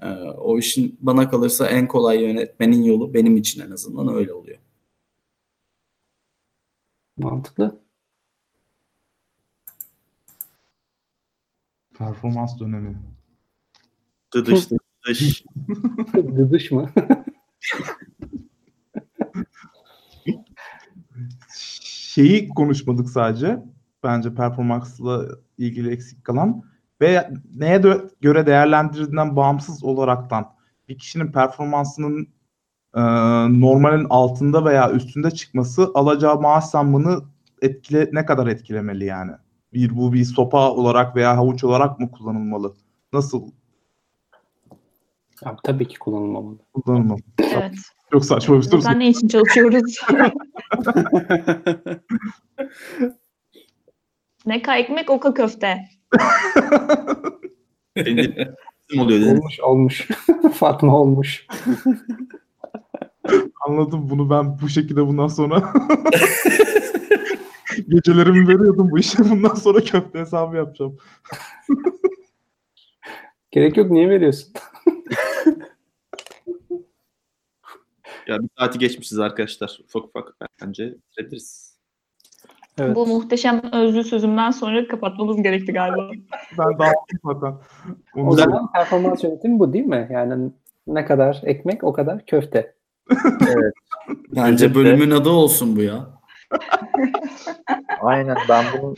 Ee, o işin bana kalırsa en kolay yönetmenin yolu benim için en azından öyle oluyor. Mantıklı. Performans dönemi. Dıdış dıdış. Dıdış mı? Şeyi konuşmadık sadece. Bence performansla ilgili eksik kalan ve neye göre değerlendirildiğinden bağımsız olaraktan bir kişinin performansının e, normalin altında veya üstünde çıkması alacağı maaş zammını etkile ne kadar etkilemeli yani? Bir bu bir sopa olarak veya havuç olarak mı kullanılmalı? Nasıl Abi, tabii ki kullanılmamalı. kullanılmalı? Evet. Çok saçma bir soru. Ne için çalışıyoruz? ne ka ekmek oka köfte. Oluyor dedin. Olmuş olmuş. Fatma olmuş. Anladım bunu ben bu şekilde bundan sonra gecelerimi veriyordum bu işe. Bundan sonra köfte hesabı yapacağım. Gerek yok niye veriyorsun? Ya bir saati geçmişiz arkadaşlar. Ufak ufak bence bitirebiliriz. Evet. Bu muhteşem özlü sözümden sonra kapatmamız gerekti galiba. Ben dağıttım zaten. O zaman performans yönetimi bu değil mi? Yani ne kadar ekmek o kadar köfte. Bence Özetle- bölümün adı olsun bu ya. Aynen ben bunu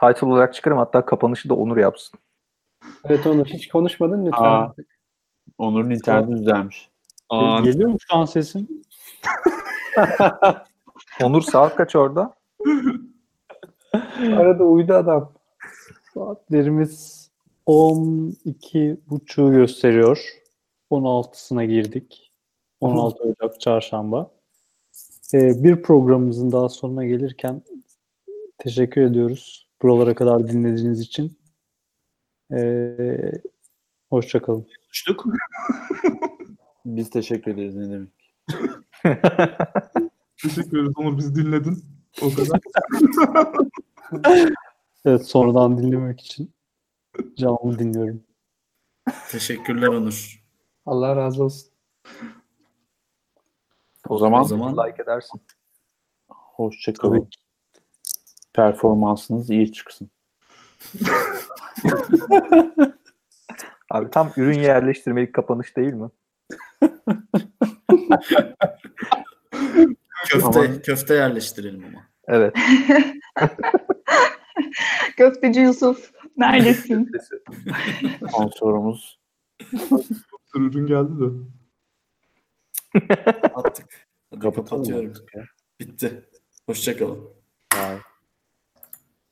title olarak çıkarım hatta kapanışı da Onur yapsın. Evet Onur hiç konuşmadın lütfen. Aa. Onur'un interneti düzelmiş. Aa, Geliyor mu şu an sesim? Onur saat kaç orada? Arada uyudu adam. Saatlerimiz 12.30'u gösteriyor. 16'sına girdik. 16 Ocak Çarşamba. Ee, bir programımızın daha sonuna gelirken teşekkür ediyoruz. Buralara kadar dinlediğiniz için. Ee, Hoşçakalın. konuştuk. Biz teşekkür ederiz ne demek. Teşekkür ederiz Onur bizi dinledin. O kadar. Evet sonradan dinlemek için canlı dinliyorum. Teşekkürler Onur. Allah razı olsun. O zaman, O zaman- like edersin. Hoşçakalın. Tabii. Performansınız iyi çıksın. Abi tam ürün yerleştirmelik kapanış değil mi? Köfte, Ama- köfte yerleştirelim ama. Evet. Köfteci Yusuf neredesin? Sponsorumuz Ürün geldi de. Attık. Hadi kapatıyorum. ya. Bitti. Hoşçakalın. Bye.